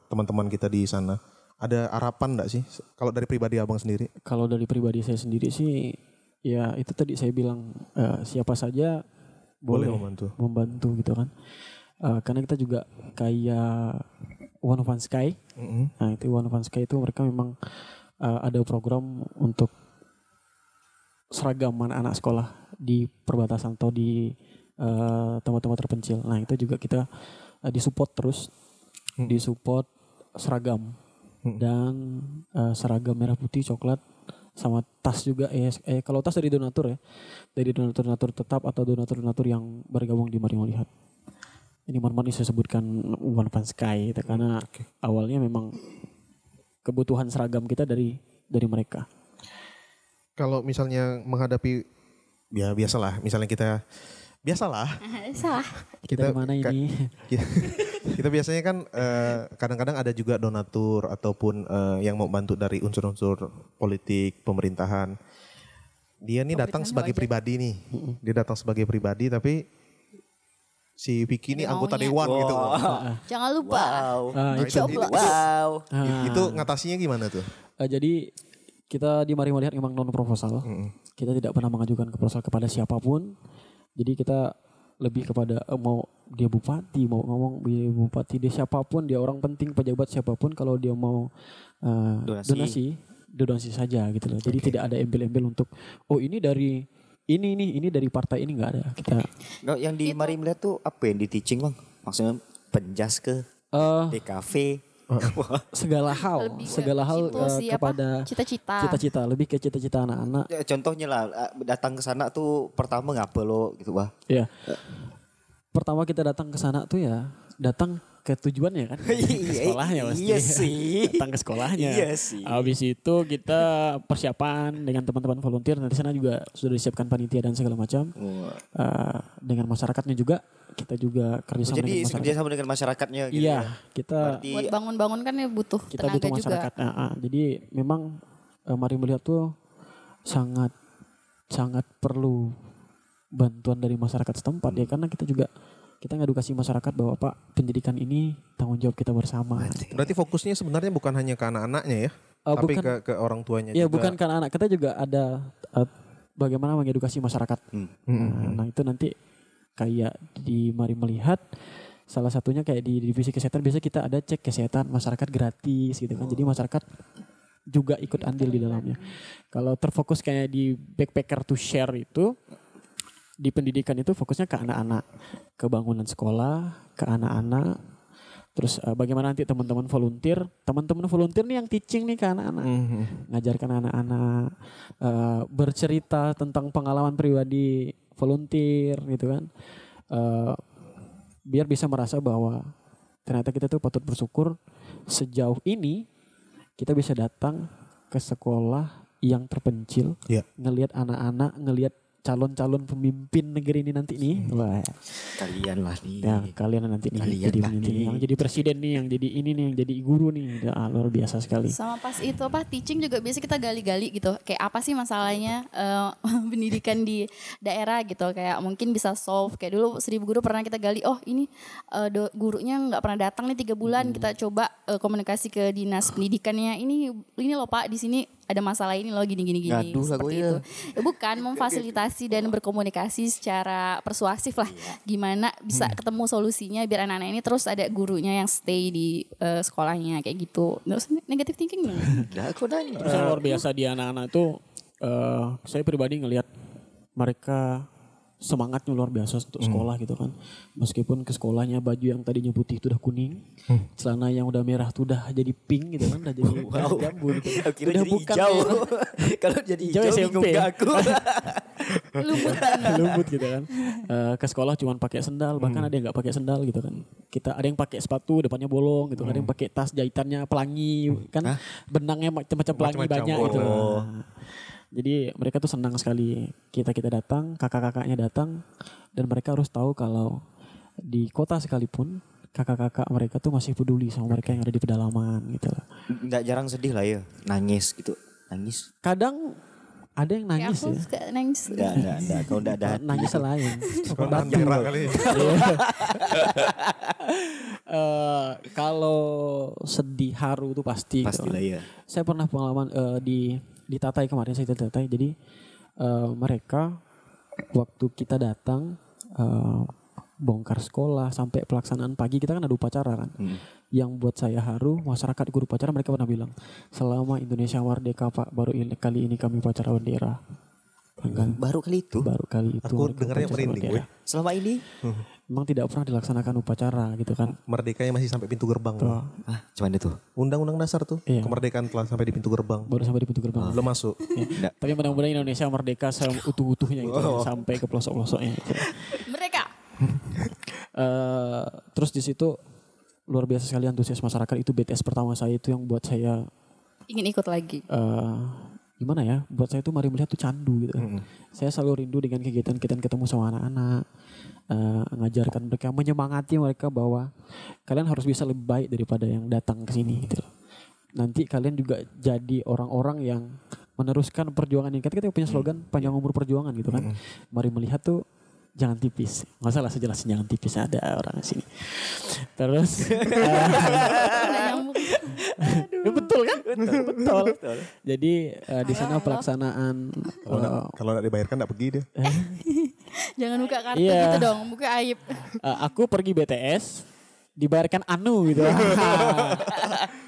teman-teman kita di sana. Ada harapan enggak sih kalau dari pribadi Abang sendiri? kalau dari pribadi saya sendiri sih ya itu tadi saya bilang eh, siapa saja Boleh boleh, membantu. membantu gitu kan. Eh, karena kita juga kayak One Van Sky. Mm-mm. Nah, itu One Van Sky itu mereka memang eh, ada program untuk seragam anak-anak sekolah di perbatasan atau di eh, tempat-tempat terpencil. Nah, itu juga kita eh, disupport terus, disupport seragam dan eh, seragam merah putih coklat sama tas juga. Eh, eh kalau tas dari donatur ya. Dari donatur-donatur tetap atau donatur-donatur yang bergabung di Mari Melihat ini Mormon saya sebutkan One Punch Sky gitu, karena awalnya memang kebutuhan seragam kita dari dari mereka. Kalau misalnya menghadapi ya biasalah, misalnya kita biasalah Salah. Kita dari mana ka- ini? kita, kita biasanya kan eh, kadang-kadang ada juga donatur ataupun eh, yang mau bantu dari unsur-unsur politik pemerintahan. Dia nih datang sebagai wajar. pribadi nih. Dia datang sebagai pribadi tapi si Vicky ini anggota maunya. dewan gitu. Jangan lupa. Wow. Ah, Nah, itu, itu, itu, Wow. ah, itu ngatasinya gimana tuh? eh, jadi kita di Mari Melihat memang non proposal. Kita tidak pernah mengajukan ke proposal kepada siapa pun. Jadi kita lebih kepada eh, mau dia bupati, mau ngomong dia bupati, dia siapa pun, dia orang penting, pejabat siapa pun kalau dia mau eh, Donasi. donasi, donasi saja gitu loh. Jadi tidak ada embel-embel untuk oh ini dari ini nih, ini dari partai ini nggak ada. Kita Nggak, yang di Mari melihat tuh apa yang di teaching bang? Maksudnya penjas ke eh DKV. segala hal, Lebih ke segala hal eh, apa, kepada Cita-cita. cita-cita, lebih ke cita-cita anak-anak. Ya, Contohnya lah eh, datang ke sana tuh pertama ngapa lo gitu bah? Ya. Pertama kita datang ke sana tuh ya datang ke tujuannya kan. Ke sekolahnya pasti. Iya sih. datang ke sekolahnya. Iya sih. Habis itu kita persiapan dengan teman-teman volunteer. Nanti sana juga sudah disiapkan panitia dan segala macam. Eh, dengan masyarakatnya juga kita juga kerjasama Jadi dengan masyarakat. kerjasama dengan masyarakatnya gitu Iya, ya. kita Berarti Buat bangun-bangun kan ya butuh kita tenaga butuh juga. masyarakat. Ah, ah. Jadi memang eh, mari melihat tuh sangat sangat perlu bantuan dari masyarakat setempat ya karena kita juga kita ngedukasi masyarakat bahwa Pak pendidikan ini tanggung jawab kita bersama. Berarti fokusnya sebenarnya bukan hanya ke anak-anaknya ya, Eh, tapi bukan ke ke orang tuanya ya juga. bukan karena anak kita juga ada eh, bagaimana mengedukasi masyarakat. Hmm. Nah, nah, itu nanti kayak di mari melihat salah satunya kayak di divisi kesehatan biasa kita ada cek kesehatan masyarakat gratis gitu kan. Jadi masyarakat juga ikut andil di dalamnya. Kalau terfokus kayak di backpacker to share itu di pendidikan itu fokusnya ke anak-anak, ke bangunan sekolah, ke anak-anak. Terus eh, bagaimana nanti teman-teman volunteer, teman-teman volunteer nih yang teaching nih ke anak-anak Mhm. ngajarkan anak-anak eh, bercerita tentang pengalaman pribadi volunteer gitu kan Eh, biar bisa merasa bahwa ternyata kita tuh patut bersyukur sejauh ini kita bisa datang ke sekolah yang terpencil Iya. ngelihat anak-anak ngelihat calon-calon pemimpin negeri ini nanti nih wah kalian lah nih. ya kalian nanti nih Kalian jadi nih. yang jadi presiden nih yang jadi ini nih yang jadi guru nih Ah, luar biasa sekali Sama pas itu apa teaching juga biasa kita gali-gali gitu. Kayak apa sih masalahnya eh, pendidikan di daerah gitu. Kayak mungkin bisa solve. Kayak dulu seribu guru pernah kita gali. Oh ini eh, do- gurunya nggak pernah datang nih tiga bulan. Kita coba eh, komunikasi ke dinas pendidikannya. Ini ini loh pak di sini ada masalah ini loh gini gini gini. Gaduh lah Seperti itu. ya. Ya bukan memfasilitasi dan berkomunikasi secara persuasif lah. Gimana bisa ketemu solusinya biar anak-anak ini terus ada gurunya yang stay di eh, sekolahnya kayak gitu. Terus negatif thinking. Udah aku nanya. Terus yang luar biasa di anak-anak itu eh saya pribadi ngelihat mereka semangatnya luar biasa untuk sekolah gitu kan. Meskipun ke sekolahnya baju yang tadinya putih itu udah kuning, celana yang udah merah tuh udah jadi pink gitu kan, udah jadi Wow. jambu gitu. Kira Udah jadi bukan hijau. merah. Kalau jadi Hijau hijau, SMP. gak aku. lembut gitu kan. Eh, ke sekolah cuman pakai sendal, bahkan ada yang nggak pakai sendal gitu kan. Kita ada yang pakai sepatu depannya bolong gitu, ada yang pakai tas jahitannya pelangi kan, benangnya macam-macam pelangi Macam-macam. banyak gitu. Oh. Jadi mereka tuh senang sekali kita kita datang, kakak-kakaknya datang dan mereka harus tahu kalau di kota sekalipun kakak-kakak mereka tuh masih peduli sama mereka yang ada di pedalaman gitu loh. Nggak jarang sedih lah ya. Nangis gitu. Nangis. Kadang ada yang nangis aku ya. suka nangis. Enggak, enggak, enggak. Kau enggak ada hati. Nangis lain. Kalau nahan merah kali. Eh, kalau sedih haru tuh pasti. gitu. Pastilah ya. Saya pernah pengalaman eh, di di Tatai kemarin saya di Tatai. Jadi eh, mereka waktu kita datang eh, bongkar sekolah sampai pelaksanaan pagi kita kan ada upacara kan. Hmm. Yang buat saya haru masyarakat guru upacara mereka pernah bilang selama Indonesia merdeka Pak baru ini, kali ini kami upacara bendera. Kan? Baru kali itu. Baru kali itu. Aku dengarnya merinding. Selama ini. Memang tidak pernah dilaksanakan upacara gitu kan. Merdekanya masih sampai pintu gerbang. Tuh, Ah, cuman itu. Undang-undang dasar tuh. Iya. Kemerdekaan telah sampai di pintu gerbang. baru sampai di pintu gerbang. Belum masuk. Ya. Tapi mudah-mudahan Indonesia merdeka seutuh-utuhnya gitu sampai ke pelosok-pelosoknya. gitu. Mereka. Eh, terus di situ luar biasa sekali antusias masyarakat itu BTS pertama saya itu yang buat saya Ingin ikut lagi. eh gimana ya buat saya itu mari melihat tuh candu gitu. Saya selalu rindu dengan kegiatan-kegiatan ketemu sama anak-anak eh, ngajarkan mereka menyemangati mereka bahwa kalian harus bisa lebih baik daripada yang datang ke sini gitu. Loh. nanti kalian juga jadi orang-orang yang meneruskan perjuangan ini. Kan kita punya slogan panjang umur perjuangan gitu kan. Mari melihat tuh jangan tipis. Nggak salah sejelasin jangan tipis ada orang di sini. Terus. Ya, betul kan? Betul, betul. Jadi eh, di sana pelaksanaan Kalau nggak eh, kalau nggak dibayarkan nggak pergi dia. Jangan buka kartu Iya. gitu dong. Buka aib. eh, aku pergi BTS dibayarkan anu gitu.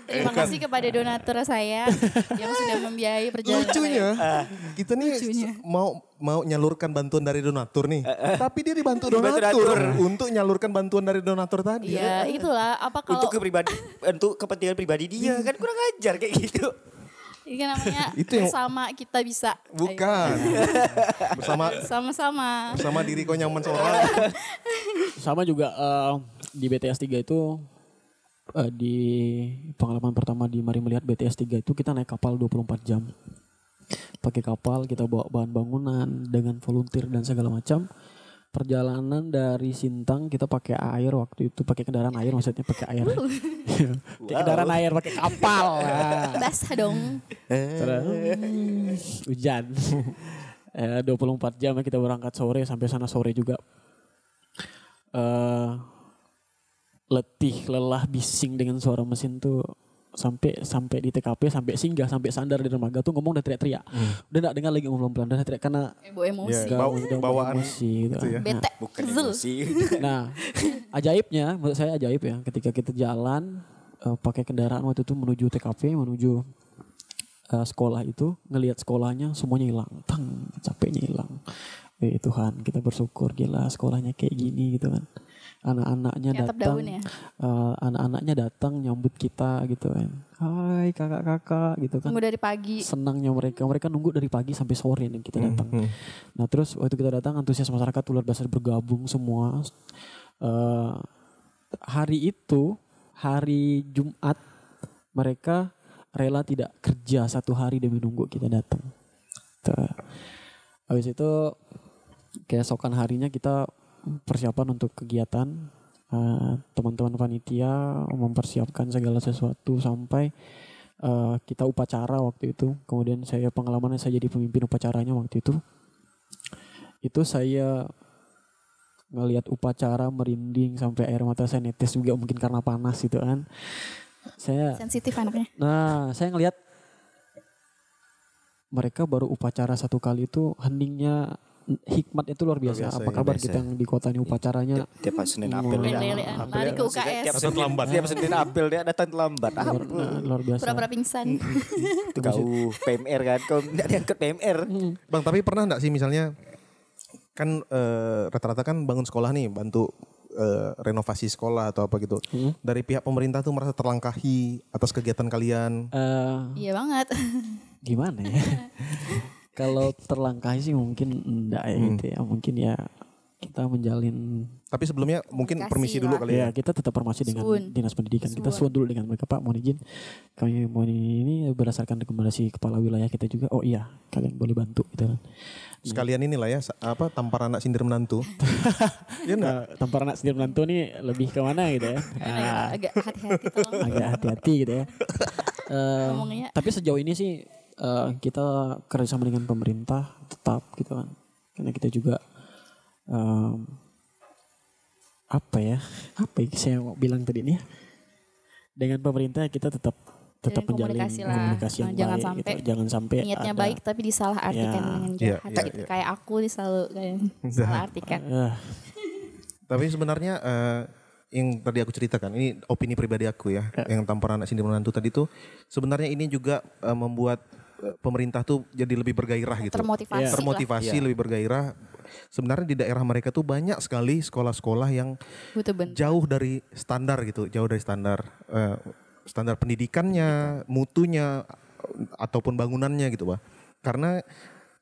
Terima kasih kepada donatur saya yang sudah membiayai perjalanan Lucunya saya. kita nih Lucunya. mau mau nyalurkan bantuan dari donatur nih, tapi dia dibantu donatur donatur. untuk nyalurkan bantuan dari donatur tadi. Iya, itulah apa kalau Untuk kepribadi untuk kepentingan pribadi dia kan kurang ajar kayak gitu. ini kan namanya Itu yang- bersama kita bisa. Bukan bersama Ayo, Sama-sama. bersama diri kau nyaman seorang. Sama juga eh, di BTS 3 itu eh, di pengalaman pertama di Mari Melihat BTS 3 itu kita naik kapal 24 jam. Pakai kapal kita bawa bahan bangunan dengan volunteer dan segala macam. Perjalanan dari Sintang kita pakai air waktu itu pakai kendaraan air maksudnya pakai air. pakai kendaraan air pakai kapal. Nah. Basah dong. Terus hujan. eh, 24 jam ya kita berangkat sore sampai sana sore juga. eh letih, lelah, bising dengan suara mesin tuh sampai sampai di TKP sampai singgah sampai sandar di dermaga tuh ngomong udah teriak-teriak. Udah enggak dengar lagi ngomong pelan-pelan udah teriak karena Ebo emosi. Gak Bau- udah bawaan emosi gitu. itu ya. Nah, Bete. Bukan emosi. Nah, ajaibnya menurut saya ajaib ya ketika kita jalan eh, pakai kendaraan waktu itu menuju TKP, menuju eh, sekolah itu, ngelihat sekolahnya semuanya hilang, tang, capeknya hilang. Eh Tuhan, kita bersyukur gila sekolahnya kayak gini gitu kan. Anak-anaknya datang, daun ya. eh, anak-anaknya datang nyambut kita gitu kan. Hai kakak-kakak gitu kan Tunggu dari pagi. senangnya mereka mereka nunggu dari pagi sampai sore nih kita datang nah terus waktu kita datang antusias masyarakat luar biasa bergabung semua Eh, hari itu hari Jumat mereka rela tidak kerja satu hari demi nunggu kita datang Tuh. habis itu keesokan harinya kita persiapan untuk kegiatan Eh, teman-teman panitia mempersiapkan segala sesuatu sampai eh, kita upacara waktu itu. Kemudian saya pengalamannya saya jadi pemimpin upacaranya waktu itu. Itu saya ngelihat upacara merinding sampai air mata saya netes juga mungkin karena panas gitu kan. Saya Sensitif anaknya. nah saya ngelihat mereka baru upacara satu kali itu heningnya hikmat itu luar biasa. biasa, Apa ya, kabar biasa. kita yang di kota ini upacaranya Tiap Senin. Lele-lelean. Apel Lari dia- ke UKS. Tiap Senin terlambat. Tiap Senin apel dia datang terlambat. Luar, nah, luar biasa. Pura-pura pingsan. itu kau PMR kan. Kau tidak diangkat PMR. Bang, tapi pernah nggak sih misalnya kan eh, rata-rata kan bangun sekolah nih, bantu eh, renovasi sekolah atau apa gitu. Dari pihak pemerintah tuh merasa terlangkahi atas kegiatan kalian. Eh, Iya banget. gimana ya? Kalau terlangkahi sih mungkin enggak ya gitu ya. Mungkin ya kita menjalin Tapi sebelumnya mungkin Kasih permisi dulu kali ya. ya kita tetap formasi dengan Suun. dinas pendidikan. Kita Suun. suun dulu dengan mereka Pak mohon izin. Kami mohon ini berdasarkan rekomendasi kepala wilayah kita juga. Oh iya, kalian boleh bantu gitu kan. Sekalian inilah ya apa tampar anak sindir menantu. Iya enggak? Nah, tampar anak sendiri menantu nih lebih ke mana gitu ya. Ya agak hati-hati tolong. agak hati-hati gitu ya. Ngomongnya. tapi sejauh ini sih eh, kita kerjasama dengan pemerintah tetap gitu kan. Karena kita juga em, apa ya? Apa yang saya mau bilang tadi nih? Dengan pemerintah kita tetap tetap Jalin menjalin komunikasi lah. komunikasi yang Nah, jangan baik sampai gitu. Jangan sampai Niatnya ada- baik tapi disalah artikan Ya. dengan Iya, jahat. iya, gitu. iya. Kayak aku nih selalu kayak salah artikan. Eh, Tapi sebenarnya eh, yang tadi aku ceritakan ini opini pribadi aku ya, yang tampar anak sindir menantu tadi tuh sebenarnya ini juga eh, membuat pemerintah tuh jadi lebih bergairah gitu. Termotivasi lah. Termotivasi lebih bergairah. Sebenarnya di daerah mereka tuh banyak sekali sekolah-sekolah yang bener. jauh dari standar gitu, jauh dari standar eh, standar pendidikannya, mutunya ataupun bangunannya gitu, Pak. Karena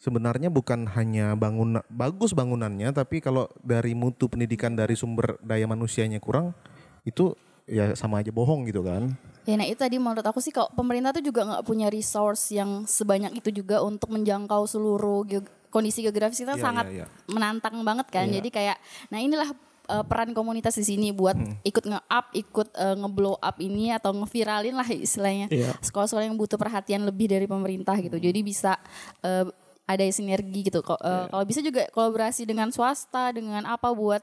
sebenarnya bukan hanya bangun bagus bangunannya tapi kalau dari mutu pendidikan dari sumber daya manusianya kurang itu ya sama aja bohong gitu kan. Ya nah itu tadi menurut aku sih kalau pemerintah tuh juga nggak punya resource yang sebanyak itu juga untuk menjangkau seluruh geog- kondisi geografis kita Iya, sangat iya, iya. menantang banget kan. Jadi kayak nah inilah uh, peran komunitas di sini buat ikut nge-up, ikut uh, nge-blow up ini atau ngeviralin lah istilahnya. Iya. Sekolah-sekolah yang butuh perhatian lebih dari pemerintah gitu. Jadi bisa uh, ada sinergi gitu. Uh, Kalau bisa juga kolaborasi dengan swasta, dengan apa buat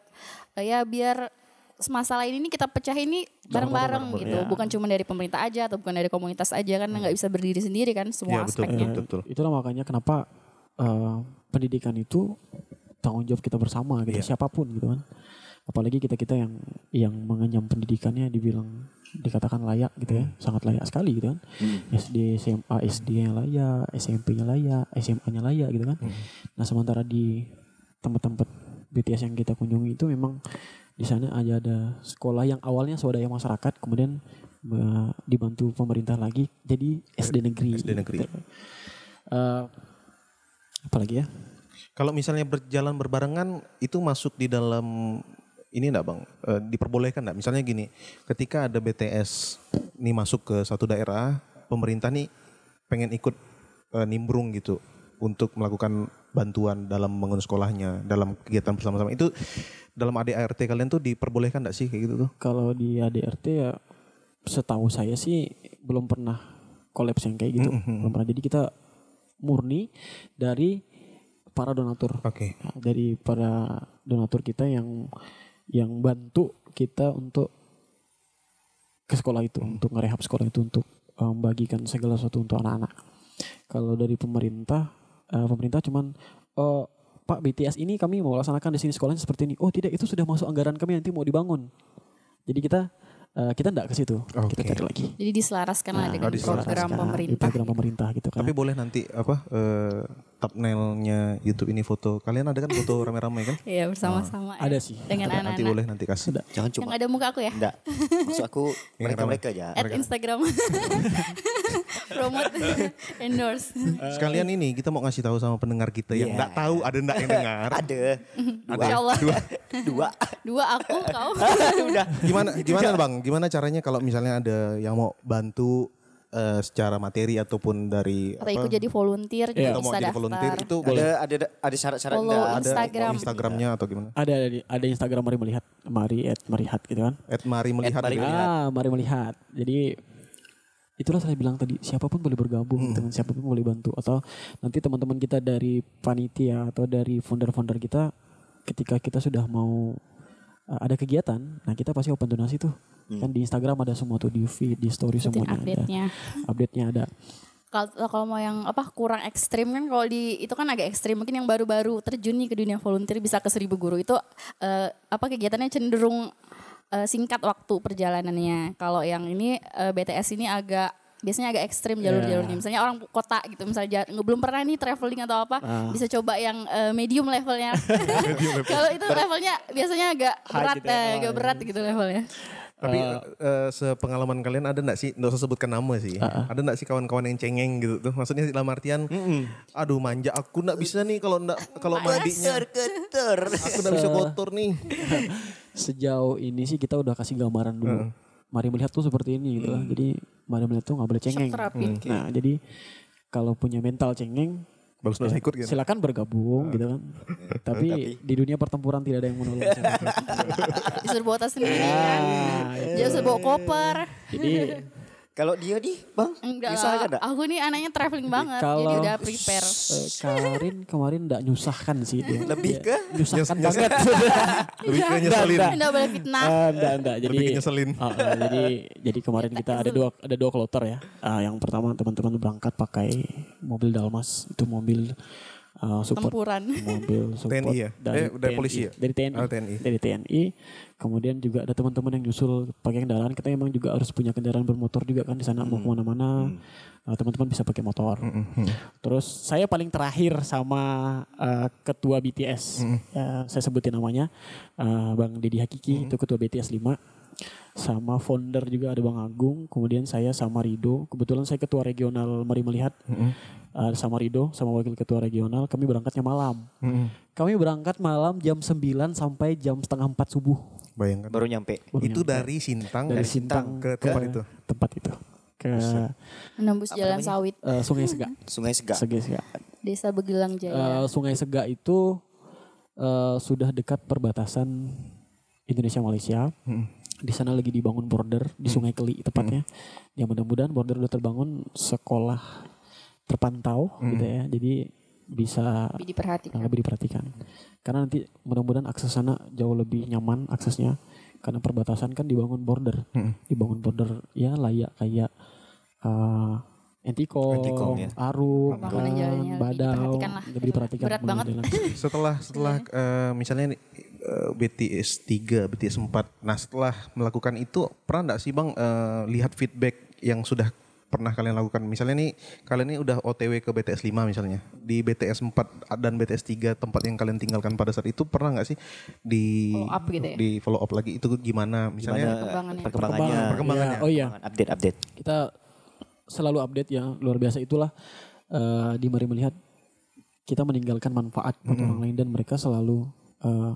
uh, ya biar masalah ini nih kita pecah ini bareng-bareng gitu. Iya. Bukan cuma dari pemerintah aja atau bukan dari komunitas aja kan nggak bisa berdiri sendiri kan semua Iya, betul, aspeknya. betul, betul. Itulah makanya kenapa eh, pendidikan itu tanggung jawab kita bersama gitu, Iya. siapa pun gitu kan. Apalagi kita kita yang yang mengenyam pendidikannya dibilang dikatakan layak gitu ya, sangat layak sekali gitu kan. SD, SMA, SD-nya layak, SMP-nya layak, SMA-nya layak gitu kan. Nah sementara di tempat-tempat BTS yang kita kunjungi itu memang di sana aja ada sekolah yang awalnya swadaya masyarakat, kemudian dibantu pemerintah lagi jadi SD negeri. SD negeri. gitu. Eh, apalagi ya? Kalau misalnya berjalan berbarengan itu masuk di dalam ini enggak Bang? Eh, diperbolehkan enggak? Misalnya gini, ketika ada BTS nih masuk ke satu daerah, pemerintah nih pengen ikut eh, nimbrung gitu untuk melakukan bantuan dalam membangun sekolahnya, dalam kegiatan bersama-sama. Itu dalam ADART kalian tuh diperbolehkan enggak sih kayak gitu tuh? Kalau di ADRT ya setahu saya sih belum pernah kolaps yang kayak gitu. Belum pernah. Jadi kita murni dari para donatur. Oke. Nah, dari para donatur kita yang yang bantu kita untuk ke sekolah itu, untuk ngerehab sekolah itu untuk eh, membagikan segala sesuatu untuk anak-anak. Kalau dari pemerintah, eh, pemerintah cuman eh, Pak BTS ini kami mau laksanakan di sini sekolahnya seperti ini. Oh tidak, itu sudah masuk anggaran kami nanti mau dibangun. Jadi kita eh, kita enggak ke situ, kita Oke. cari lagi. Jadi diselaraskan lah dengan oh, diselaraskan. program pemerintah. program pemerintah gitu kan. Tapi boleh nanti apa eh, thumbnailnya YouTube ini foto. Kalian ada kan foto rame-rame kan? Iya bersama-sama. ya. Ada sih. Dengan Ada, nanti anak-anak. boleh nanti kasih. Jangan Yang cuma ada muka aku ya. enggak. Maksud aku mereka-mereka aja. At Instagram. Promote endorse. Sekalian ini kita mau ngasih tahu sama pendengar kita yang Iya. nggak tahu ada nggak yang dengar. Ada. Insya Allah. Dua. Dua aku, kau. Udah. Gimana gimana Bang? Gimana caranya kalau misalnya ada yang mau bantu eh, secara materi ataupun dari Atau ikut jadi volunteer juga atau mau bisa jadi daftar. volunteer itu Ada ada ada syarat-syarat enggak? ada Instagram. Instagramnya atau gimana? Ada ada ada Instagram mari melihat, mari at melihat gitu kan. At Mari melihat. Mari gitu ya. Melihat. Ah, mari melihat. Jadi itulah saya bilang tadi siapa pun boleh bergabung Hmm. dengan siapa pun boleh bantu atau nanti teman-teman kita dari panitia atau dari founder-founder kita ketika kita sudah mau uh, ada kegiatan, nah kita pasti open donasi tuh. Kan di Instagram ada semua tuh di feed, di story Ikutin semuanya ada. update-nya. Update-nya ada. Kalau kalau mau yang apa kurang ekstrim kan kalau di itu kan agak ekstrim mungkin yang baru-baru terjun nih ke dunia volunteer bisa ke seribu guru itu eh, apa kegiatannya cenderung eh, singkat waktu perjalanannya. Kalau yang ini eh, BTS ini agak biasanya agak ekstrim jalur-jalurnya. Misalnya orang kota gitu misalnya belum pernah nih traveling atau apa bisa coba yang eh, medium levelnya. Kalau itu levelnya biasanya agak berat gitu ya. eh, agak berat gitu levelnya. Tapi eh, sepengalaman kalian ada nggak sih? Nggak usah sebutkan nama sih. Ada nggak sih kawan-kawan yang cengeng gitu tuh? Maksudnya dalam artian, aduh manja aku nggak bisa nih kalau nggak kalau mandinya Keter. aku nggak bisa kotor nih. Sejauh ini sih kita udah kasih gambaran dulu. Mari melihat tuh seperti ini gitu lah. Jadi mari melihat tuh nggak boleh cengeng. terapi. Nah, jadi kalau punya mental cengeng Bagus bagus ikut gitu. silakan bergabung gitu kan. Tapi di dunia pertempuran tidak ada yang menolong. Disuruh bawa tas sendiri kan. Dia suruh bawa koper. Jadi Kalau dia nih, Bang, Enggak bisa lah. kan enggak? Aku nih anaknya traveling banget. Kalau- jadi udah prepare. eh, Karin kemarin enggak nyusahkan sih dia. Lebih ke nyusahkan banget. Lebih ke nyeselin. Enggak boleh fitnah. Ah, enggak, enggak. Jadi Lebih ke nyeselin. Ah, ah, jadi jadi kemarin kita ada dua ada dua kloter ya. Ah, yang pertama teman-teman berangkat pakai mobil Dalmas itu mobil ah, support Tempuran. mobil support TNI ya? Eh, dari polisi ya? dari TNI Oh, TNI. dari TNI kemudian juga ada teman-teman yang nyusul pakai kendaraan. Kita emang juga harus punya kendaraan bermotor juga kan di sana mau ke mana-mana. Nah, teman-teman bisa pakai motor. Terus saya paling terakhir sama eh, ketua BTS Ya, saya sebutin namanya. Eh, Bang Deddy Hakiki itu ketua BTS 5 sama founder juga ada Bang Agung. Kemudian saya sama Rido. Kebetulan saya ketua regional Mari Melihat. Eh, sama Rido sama wakil ketua regional. Kami berangkatnya malam. Mm-mm. Kami berangkat malam jam 9 sampai jam setengah 4 subuh. Bayangkan. Baru nyampe. Baru itu nyampe. dari Sintang dari Sintang ke tempat itu. tempat itu ke Menembus jalan sawit eh, Sungai Sega. Sungai Sega. Sungai Sega. Desa Begelang Jaya. Eh, Sungai Sega itu eh, sudah dekat perbatasan Indonesia Malaysia. Mm. Di sana lagi dibangun border di Sungai Keli tepatnya. Ya mudah-mudahan border udah terbangun sekolah terpantau gitu ya. Jadi bisa Lebih diperhatikan. lebih diperhatikan. Karena nanti mudah-mudahan akses sana jauh lebih nyaman aksesnya karena perbatasan kan dibangun border. Mm. Dibangun border ya layak kayak eh Entikong, Entikong, ya. Aruk, Pembangunan kan, Badau, lebih diperhatikan. Berat banget. jalan. Setelah setelah eh, misalnya eh, BTS 3, BTS 4. Nah, setelah melakukan itu pernah enggak sih Bang eh, lihat feedback yang sudah pernah kalian lakukan? Misalnya nih kalian ini udah OTW ke BTS 5 misalnya. Di BTS 4 dan BTS 3 tempat yang kalian tinggalkan pada saat itu pernah nggak sih di Follow up gitu ya? di follow up lagi itu gimana misalnya Gimana Perkembangannya. perkembangannya. Perkembangannya. Ya, oh iya, Update update. kita selalu update ya luar biasa itulah eh, di mari melihat kita meninggalkan manfaat buat orang lain dan mereka selalu eh,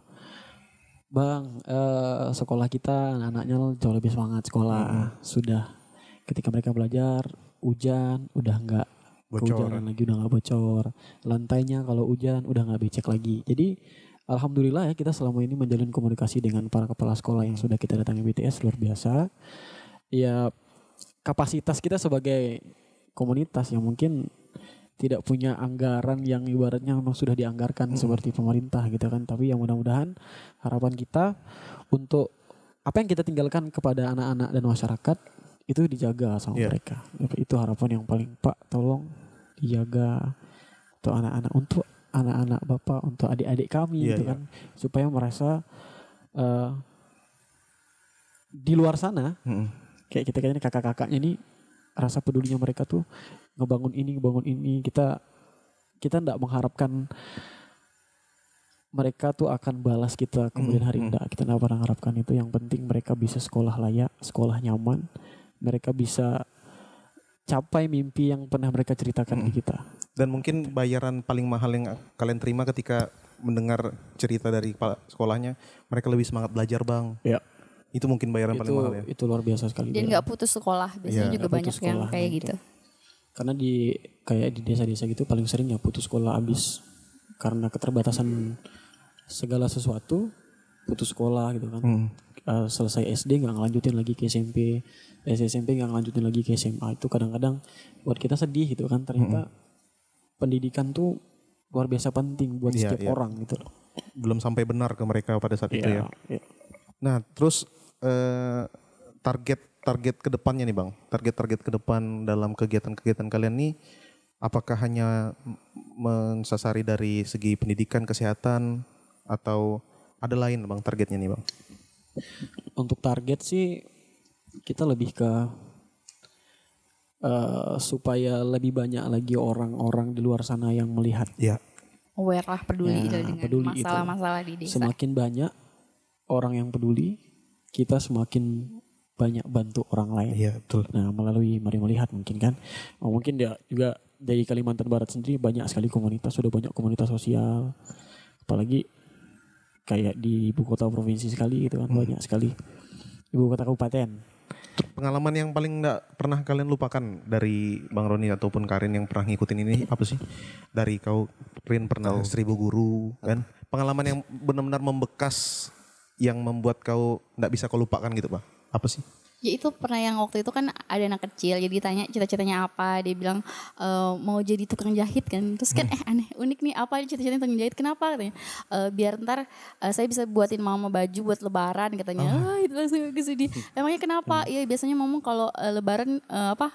bang eh, sekolah kita anak-anaknya jauh lebih semangat sekolah sudah ketika mereka belajar hujan udah nggak Bocor. kehujanan lagi udah nggak bocor. Lantainya kalau hujan udah nggak becek lagi. Jadi alhamdulillah ya kita selama ini menjalin komunikasi dengan para kepala sekolah yang sudah kita datangi BTS luar biasa. Ya kapasitas kita sebagai komunitas yang mungkin tidak punya anggaran yang ibaratnya memang sudah dianggarkan seperti pemerintah gitu kan. Tapi yang mudah-mudahan harapan kita untuk apa yang kita tinggalkan kepada anak-anak dan masyarakat itu dijaga sama Iya. mereka itu harapan yang paling pak tolong dijaga untuk anak-anak untuk anak-anak bapak untuk adik-adik kami Iya, gitu iya. kan supaya merasa eh, di luar sana Mm-mm. kayak kita kayaknya kakak-kakaknya ini rasa pedulinya mereka tuh ngebangun ini ngebangun ini kita kita tidak mengharapkan mereka tuh akan balas kita kemudian hari Hmm, enggak kita tidak pernah harapkan itu yang penting mereka bisa sekolah layak sekolah nyaman mereka bisa capai mimpi yang pernah mereka ceritakan ke kita Dan mungkin bayaran paling mahal yang kalian terima ketika mendengar cerita dari kepala sekolahnya, mereka lebih semangat belajar bang. ya Itu mungkin bayaran paling itu mahal ya. itu luar biasa sekali Dan Bel. nggak putus sekolah. Biasanya Iya, juga banyak putus yang sekolah, kayak gitu. gitu. karena di kayak di desa-desa gitu paling sering ya putus sekolah habis karena keterbatasan segala sesuatu putus sekolah gitu kan Hmm. Eh, selesai SD nggak ngelanjutin lagi ke SMP eh, SMP nggak ngelanjutin lagi ke SMA itu kadang-kadang buat kita sedih gitu kan ternyata pendidikan tuh luar biasa penting buat Iya, setiap iya. orang gitu loh Belum sampai benar ke mereka pada saat itu ya. Iya. Nah terus eh, target target ke depannya nih bang, target-target ke depan dalam kegiatan-kegiatan kalian nih, apakah hanya mensasari dari segi pendidikan, kesehatan, atau ada lain bang targetnya nih bang? untuk target sih kita lebih ke eh, supaya lebih banyak lagi orang-orang di luar sana yang melihat. Iya. Aware lah peduli Ya, gitu dengan masalah-masalah di desa. semakin banyak orang yang peduli kita semakin banyak bantu orang lain. Iya betul. nah melalui mari melihat mungkin kan. Oh, mungkin dia juga dari Kalimantan Barat sendiri banyak sekali komunitas sudah banyak komunitas sosial. Apalagi kayak di ibu kota provinsi sekali gitu kan banyak sekali ibu kota kabupaten Pengalaman yang paling nggak pernah kalian lupakan dari Bang Roni ataupun Karin yang pernah ngikutin ini apa sih? Dari kau Rin pernah seribu guru kan? Pengalaman yang benar-benar membekas yang membuat kau nggak bisa kau lupakan gitu pak? Apa sih? Ya itu pernah yang waktu itu kan ada anak kecil jadi tanya cita-citanya apa. Dia bilang e, mau jadi tukang jahit kan. Terus kan eh aneh unik nih apa cita-citanya tukang jahit kenapa? katanya. "E, biar ntar eh, saya bisa buatin mama baju buat lebaran katanya. Ah itu langsung sedih emangnya kenapa? Iya biasanya mama kalau eh, lebaran eh, apa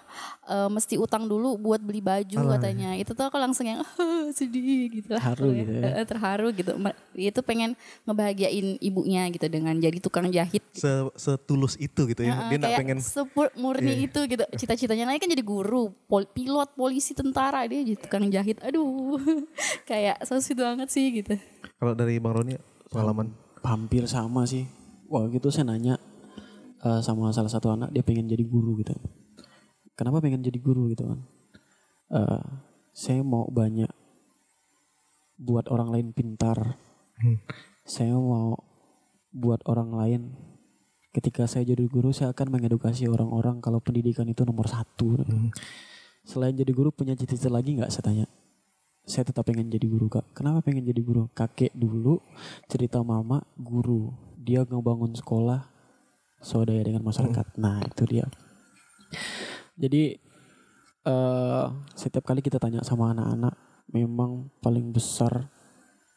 eh, mesti utang dulu buat beli baju katanya. itu tuh aku langsung yang "Ah, sedih gitu lah. Terharu gitu ya. Terharu gitu. Itu pengen ngebahagiain ibunya gitu dengan jadi tukang jahit. Se setulus itu gitu ya? Heeh, Dia nggak kayak pengen sepur- murni itu gitu. Cita-citanya lain kan jadi guru pol- pilot polisi tentara. Dia jadi tukang jahit. Aduh. Kayak so sweet banget sih gitu. Kalau dari Bang Roni pengalaman? Hampir sama sih. Wah gitu saya nanya eh, sama salah satu anak dia pengen jadi guru gitu. Kenapa pengen jadi guru gitu kan Eh, saya mau banyak buat orang lain pintar. Saya mau buat orang lain ketika saya jadi guru saya akan mengedukasi orang-orang kalau pendidikan itu nomor satu. Selain jadi guru punya cita-cita lagi nggak saya tanya. Saya tetap pengen jadi guru kak. Kenapa pengen jadi guru? Kakek dulu cerita mama guru. Dia ngebangun sekolah swadaya dengan masyarakat. Nah itu dia. Jadi eh setiap kali kita tanya sama anak-anak, memang paling besar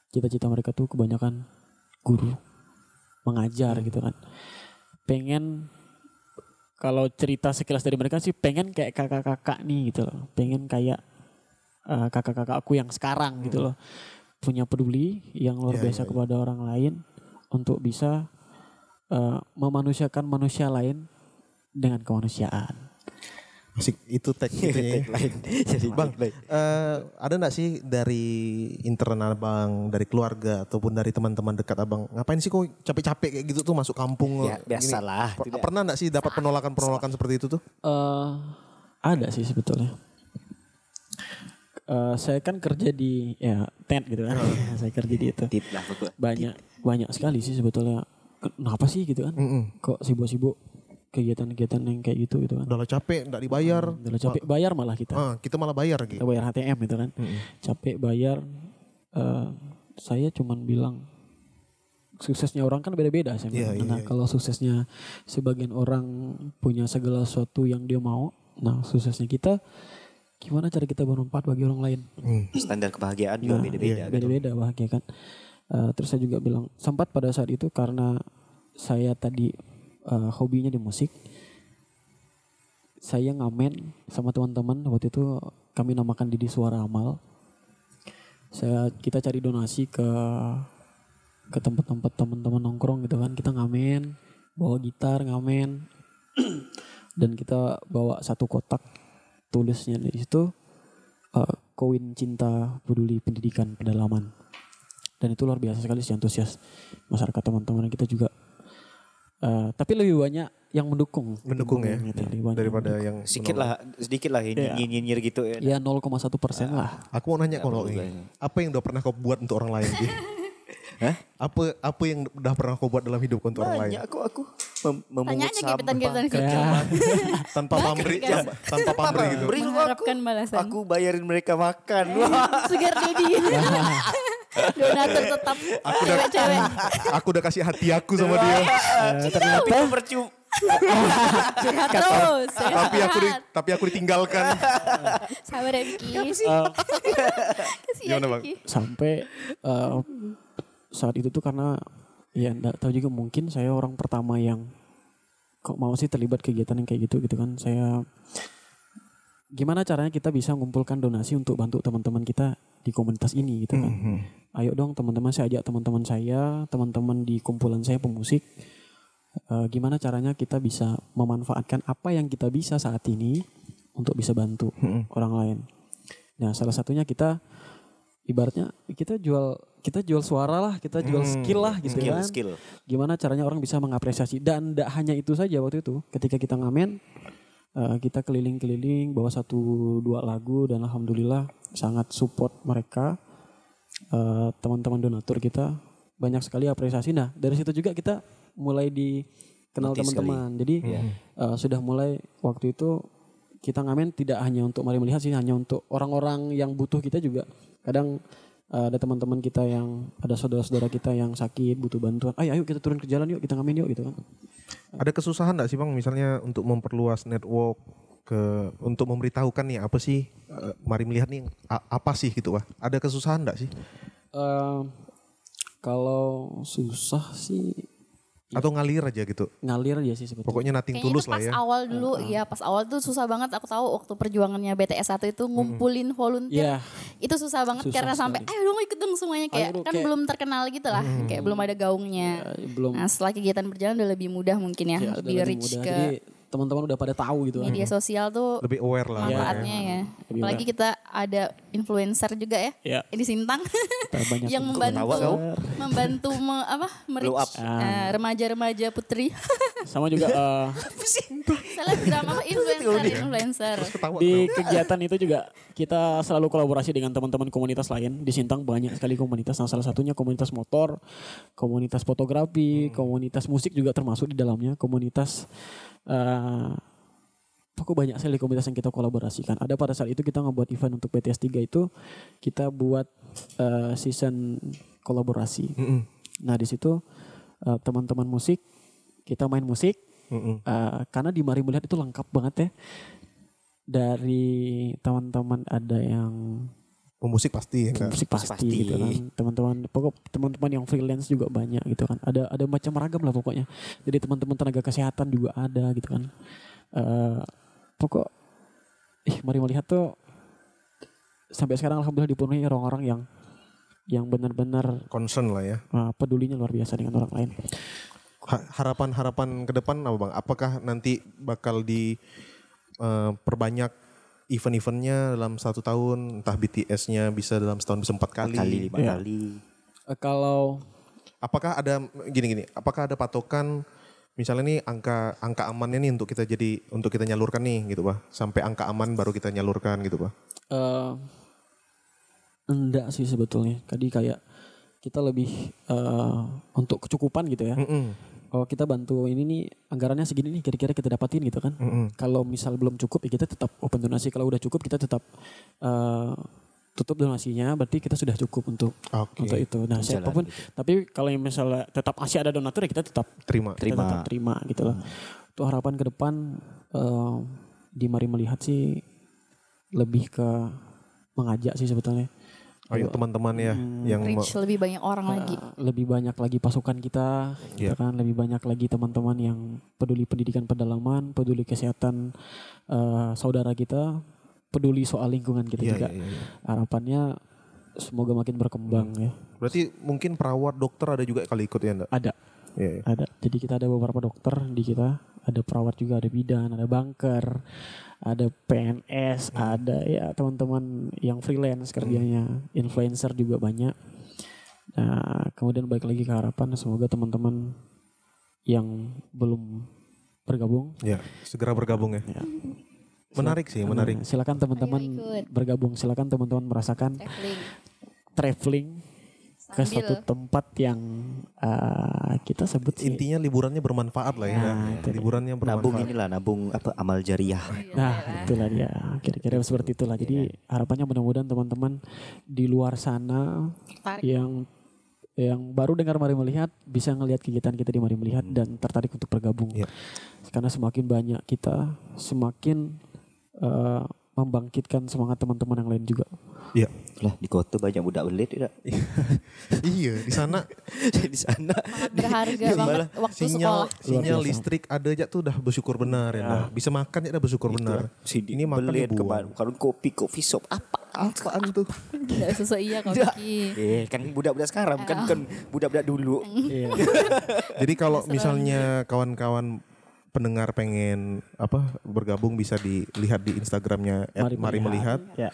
cita-cita mereka tuh kebanyakan guru, mengajar gitu kan. Pengen kalau cerita sekilas dari mereka sih pengen kayak kakak-kakak nih gitu loh. Pengen kayak eh, kakak-kakak aku yang sekarang gitu loh. Punya peduli yang luar Iya, biasa iya, iya. kepada orang lain untuk bisa eh, memanusiakan manusia lain dengan kemanusiaan. Asik itu tag gitu ya. Tagline. Jadi Bang, tagline. eh, ada nggak sih dari internal abang, dari keluarga ataupun dari teman-teman dekat abang, ngapain sih kok capek-capek kayak gitu tuh masuk kampung? Ya, gini? biasalah. Per- Tidak- Pernah nggak sih dapat penolakan-penolakan seperti itu tuh? eh ada sih sebetulnya. Eh, saya kan kerja di ya tent gitu kan. saya kerja di itu. Banyak banyak sekali sih sebetulnya. Kenapa sih gitu kan? Mm-mm. Kok sibuk-sibuk kegiatan-kegiatan yang kayak gitu gitu kan? Udah capek, nggak dibayar. Udah capek bayar malah kita. Ah, kita malah bayar gitu. Kita bayar HTM gitu kan. Capek bayar. eh, saya cuman bilang suksesnya orang kan beda-beda saya bilang. iya, nah, iya. kalau suksesnya sebagian orang punya segala sesuatu yang dia mau, nah suksesnya kita gimana cara kita bermanfaat bagi orang lain? Hmm. Standar kebahagiaan juga Nah, beda-beda. iya, gitu. beda-beda bahagia kan. Eh, terus saya juga bilang sempat pada saat itu karena saya tadi eh, hobinya di musik, saya ngamen sama teman-teman. Waktu itu kami namakan Didi Suara Amal. Saya kita cari donasi ke ke tempat-tempat teman-teman nongkrong gitu kan. Kita ngamen bawa gitar ngamen. Dan kita bawa satu kotak tulisnya. Di situ eh, koin cinta peduli pendidikan pedalaman. Dan itu luar biasa sekali sih antusias masyarakat teman-teman. Kita juga eh, tapi lebih banyak yang mendukung Mendukung ya, gitu, banyak daripada yang yang Sedikit lah, sedikit lah Iya. nyinyir-nyinyir gitu ya. ya 0,1 persen lah Aku mau nanya kalau lah. apa yang udah pernah kau buat untuk orang lain? Gi? Hah? Apa apa yang udah pernah kau buat dalam hidup untuk orang lain? Banyak aku aku mem- memungut gebetan-gebetan sampah. kita. Tanpa pamrih, Guys. tanpa pamrih gitu. Lu aku. Mengharapkan balasan. Aku bayarin mereka makan. Wah. Sugar daddy. Donatur tetap Aku udah, cewek-cewek. aku udah kasih hati aku sama dia. Eh, ternyata percuma. Curhat terus. tapi aku di, tapi aku ditinggalkan. Sabar ya. Eh, Kasihan Gimana, Bang? Sampai eh, saat itu tuh karena ya enggak tahu juga mungkin saya orang pertama yang kok mau sih terlibat kegiatan yang kayak gitu gitu kan saya gimana caranya kita bisa mengumpulkan donasi untuk bantu teman-teman kita di komunitas ini gitu kan ayo dong teman-teman saya ajak teman-teman saya teman-teman di kumpulan saya pemusik. Eh, gimana caranya kita bisa memanfaatkan apa yang kita bisa saat ini untuk bisa bantu orang lain? Nah salah satunya kita ibaratnya kita jual kita jual suara lah kita jual skill lah gitu Skill, kan. skill. gimana caranya orang bisa mengapresiasi? Dan tidak hanya itu saja waktu itu ketika kita ngamen eh, kita keliling-keliling bawa satu dua lagu dan alhamdulillah sangat support mereka Eh, teman-teman donatur kita banyak sekali apresiasi. Nah dari situ juga kita mulai dikenal teman-teman. Jadi eh, sudah mulai waktu itu kita ngamen tidak hanya untuk mari melihat sih hanya untuk orang-orang yang butuh kita juga. Kadang eh, ada teman-teman kita yang ada saudara-saudara kita yang sakit butuh bantuan. Ayo ayo kita turun ke jalan yuk kita ngamen yuk gitu kan. Ada kesusahan nggak sih bang, misalnya untuk memperluas network ke untuk memberitahukan nih apa sih, eh, mari melihat nih a- apa sih gitu wah. Ada kesusahan nggak sih? Eh, kalau susah sih Atau ngalir aja gitu? ngalir aja sih sebetulnya Pokoknya nating Kayaknya tulus lah pas ya. awal dulu ya pas awal tuh susah banget aku tahu waktu perjuangannya BTS 1 itu ngumpulin volunteer Iya. itu susah banget Susah karena sampai ayo dong ikut dong semuanya kayak Ayo kan kayak- belum terkenal gitu lah kayak belum ada gaungnya Eh, belum nah setelah kegiatan berjalan udah lebih mudah mungkin ya, Ya, lebih lebih reach mudah. ke Jadi teman-teman udah pada tahu gitu kan. Media sosial tuh Lebih aware lah. manfaatnya ya. Lebih Apalagi kita ada influencer juga ya. Iya. Di Sintang. Yang membantu kau? membantu me- apa merich eh, remaja-remaja putri. Sama juga eh, selebgram apa? Influencer influencer. Di kegiatan itu juga kita selalu kolaborasi dengan teman-teman komunitas lain. Di Sintang banyak sekali komunitas. Nah salah satunya komunitas motor komunitas fotografi komunitas musik juga termasuk di dalamnya. Komunitas eh pokok banyak sekali komunitas yang kita kolaborasikan ada pada saat itu kita ngebuat event untuk BTS 3 itu kita buat eh, season kolaborasi Mm-mm. nah di situ eh, teman-teman musik kita main musik Mm-mm. Uh, karena di Mari Melihat itu lengkap banget ya. Dari teman-teman ada yang Pemusik pasti ya enggak? musik pasti, Pasti. gitu kan. Teman-teman pokok teman-teman yang freelance juga banyak gitu kan. Ada ada macam ragam lah pokoknya. Jadi teman-teman tenaga kesehatan juga ada gitu kan. Uh, pokok ih Mari Melihat tuh sampai sekarang alhamdulillah dipenuhi orang-orang yang yang benar-benar Concern lah ya. uh, pedulinya luar biasa dengan orang lain. Ha- Harapan-harapan ke depan apa bang? Apakah nanti bakal di eh, perbanyak event-eventnya dalam satu tahun? Entah BTS-nya bisa dalam setahun bisa empat kali. kali lima Iya. kali. Uh, kalau Apakah ada gini-gini? Apakah ada patokan? Misalnya nih angka angka amannya nih untuk kita jadi untuk kita nyalurkan nih gitu pak. Sampai angka aman baru kita nyalurkan gitu pak. eh enggak sih sebetulnya. Tadi kayak kita lebih eh, untuk kecukupan gitu ya. Mm-mm. Kalau kita bantu ini nih anggarannya segini nih kira-kira kita dapatin gitu kan. Mm-mm. Kalau misal belum cukup ya kita tetap open donasi. Kalau udah cukup kita tetap eh, tutup donasinya. Berarti kita sudah cukup untuk Oke. untuk itu. Nah Jalan siapa pun. gitu. Tapi kalau yang misalnya tetap masih ada donatur ya kita tetap Terima. kita Terima. tetap terima gitu loh. Itu harapan ke depan eh, di mari melihat sih lebih ke mengajak sih sebetulnya. Ayo teman-teman ya yang mau- reach lebih banyak orang lagi Eh, lebih banyak lagi pasukan kita, gitu Iya. kan lebih banyak lagi teman-teman yang peduli pendidikan pedalaman, peduli kesehatan eh, saudara kita, peduli soal lingkungan kita Iya, juga. iya, iya. Harapannya semoga makin berkembang ya. Berarti mungkin perawat dokter ada juga kali ikut ya enggak? Ada, Iya, iya. ada. Jadi kita ada beberapa dokter di kita, ada perawat juga, ada bidan, ada banker, ada PNS, ada ya teman-teman yang freelance kerjanya, influencer juga banyak. Nah, kemudian balik lagi ke harapan semoga teman-teman yang belum bergabung Ya, segera bergabung ya. ya. Menarik sih, menarik. Nah, silakan teman-teman bergabung, silakan teman-teman merasakan traveling traveling ke Sambil suatu tempat yang uh, kita sebut sih Intinya liburannya bermanfaat lah ya. Nah, itu dia. liburannya Nabung bermanfaat. inilah nabung apa amal jariah. Nah, itulah dia. Kira-kira seperti itulah. Jadi harapannya mudah-mudahan teman-teman di luar sana Tertarik. yang yang baru dengar Mari Melihat bisa ngelihat kegiatan kita di Mari Melihat dan tertarik untuk bergabung. Iya. Karena semakin banyak kita, semakin eh, membangkitkan semangat teman-teman yang lain juga. Iya. Lah di kota banyak budak belit tidak? iya, di sana di sana sangat berharga Dia banget malah waktu sinyal sekolah sinyal listrik ada aja tuh udah bersyukur benar ya. Nah. Bisa makan ya udah bersyukur benar. Sidi Ini makan belit ke dibuang. kalau kopi kopi shop apa? Apaan tuh? Nggak sesuai iya kau. Eh kan budak-budak sekarang kan kan budak-budak dulu. Iya. Jadi kalau misalnya kawan-kawan pendengar pengen apa bergabung bisa dilihat di Instagramnya Mari Mari, Melihat. Ya.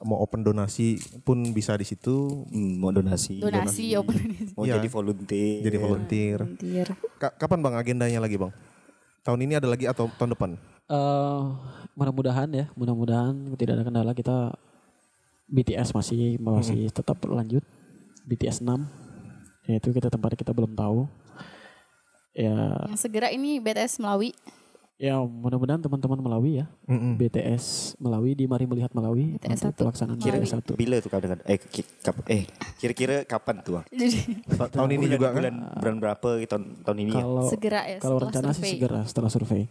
Mau open donasi pun bisa di situ. Hmm, mau donasi. donasi open Mau Iya. jadi volunteer. Jadi volunteer. volunteer Ka- kapan bang agendanya lagi bang? Tahun ini ada lagi atau tahun depan? Eh, mudah-mudahan ya, mudah-mudahan tidak ada kendala kita BTS masih masih tetap berlanjut BTS 6 ya itu kita tempat kita belum tahu ya. Yang segera ini BTS Melawi ya mudah-mudahan teman-teman Melawi ya Mm-mm. BTS Melawi di Mari Melihat Melawi BTS untuk satu. pelaksanaan Kira- 1 Bila tuh kau dengan eh kap- eh kira-kira kapan tuh? Jadi Ta- tahun ini Bulan- juga kan? bulan bulan berapa gitu, tahun tahun ini ya? kalau segera ya kalau rencana sih survei. segera setelah survei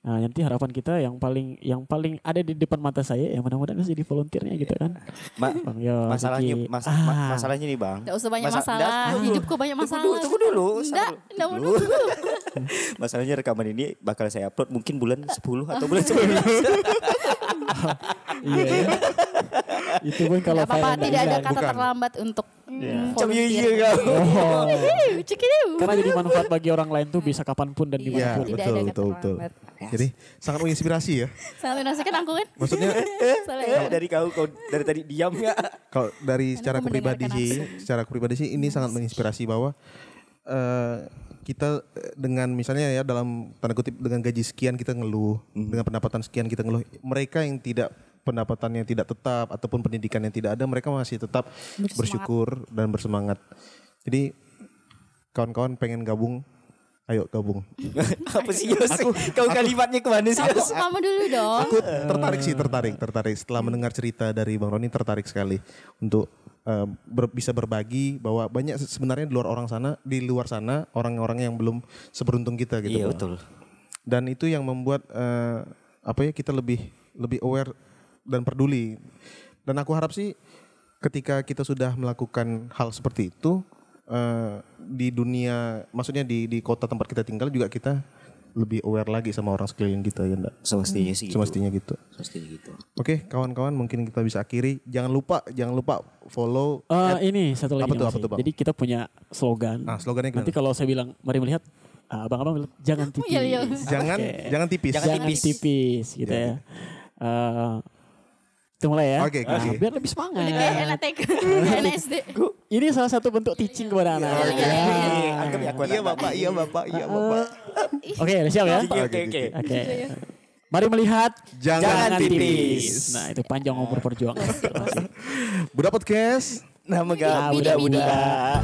nah nanti harapan kita yang paling yang paling ada di depan mata saya yang mudah-mudahan bisa jadi volunteernya gitu kan Ma- Bang Yo, masalahnya Vicky. mas- Ah. ma- masalahnya nih bang. Nggak usah banyak Masa- masalah. nggak, Hidupku banyak Tunggu masalah. dulu, tunggu dulu. Sabar nggak mau dulu. Masalahnya rekaman ini bakal saya upload mungkin bulan 10 atau bulan 11. iya ya Itu pun kalau apa-apa, Thailand tidak ada kata Bukan. terlambat untuk Iya. Macam iya iya. Oh. Karena jadi manfaat bagi orang lain tuh bisa kapan pun dan Iya. Iya, di mana pun. tidak betul, ada kata betul, betul. terlambat. Jadi sangat menginspirasi ya. Sangat menasihkan aku kan. Maksudnya ya? Eh, dari kau kau dari tadi diam ya. kalau dari secara pribadi sih, secara pribadi sih ini sangat menginspirasi bahwa eh, kita eh, dengan misalnya ya dalam tanda kutip dengan gaji sekian kita ngeluh, dengan pendapatan sekian kita ngeluh. Mereka yang tidak pendapatannya tidak tetap ataupun pendidikan yang tidak ada, mereka masih tetap Bersemangat. bersyukur dan bersemangat. Jadi kawan-kawan pengen gabung, ayo gabung. Apa sih Yos? kau kalimatnya ke mana sih Aku Yos? kamu dulu dong. Aku tertarik sih, tertarik, tertarik. Setelah mendengar cerita dari Bang Roni, tertarik sekali untuk eh, ber- bisa berbagi bahwa banyak se- sebenarnya di luar orang sana, di luar sana orang-orang yang belum seberuntung kita gitu. Iya betul. Dan itu yang membuat eh, apa ya kita lebih lebih aware dan peduli. Dan aku harap sih ketika kita sudah melakukan hal seperti itu eh, di dunia, maksudnya di di kota tempat kita tinggal juga kita lebih aware lagi sama orang sekeliling kita ya enggak? Semestinya sih. gitu. Semestinya gitu. Semestinya gitu. Oke, kawan-kawan mungkin kita bisa akhiri. Jangan lupa, jangan lupa follow. Eh, ini satu lagi Apa tuh, apa ya. tuh, Bang? Jadi kita punya slogan. Nah, slogannya Nanti gimana? kalau saya bilang mari melihat ah, abang-abang bilang jangan tipis. iya, iya. Jangan, Oke. jangan tipis. Jangan Jangan tipis. tipis, gitu ya. Eh, kita mulai ya. Oke, Nah, oke. biar lebih semangat. Udah kayak anak TK, anak SD. Ini salah satu bentuk teaching kepada anak. Iya, iya, Ya. iya. Ya Iya anak- bapak, iya bapak, iya bapak. Oke, udah siap ya? Oke oke oke. Oke. Mari melihat Jangan tipis. Nah, itu panjang umur perjuangan. Budak podcast. Nama gak Ah, budak-budak.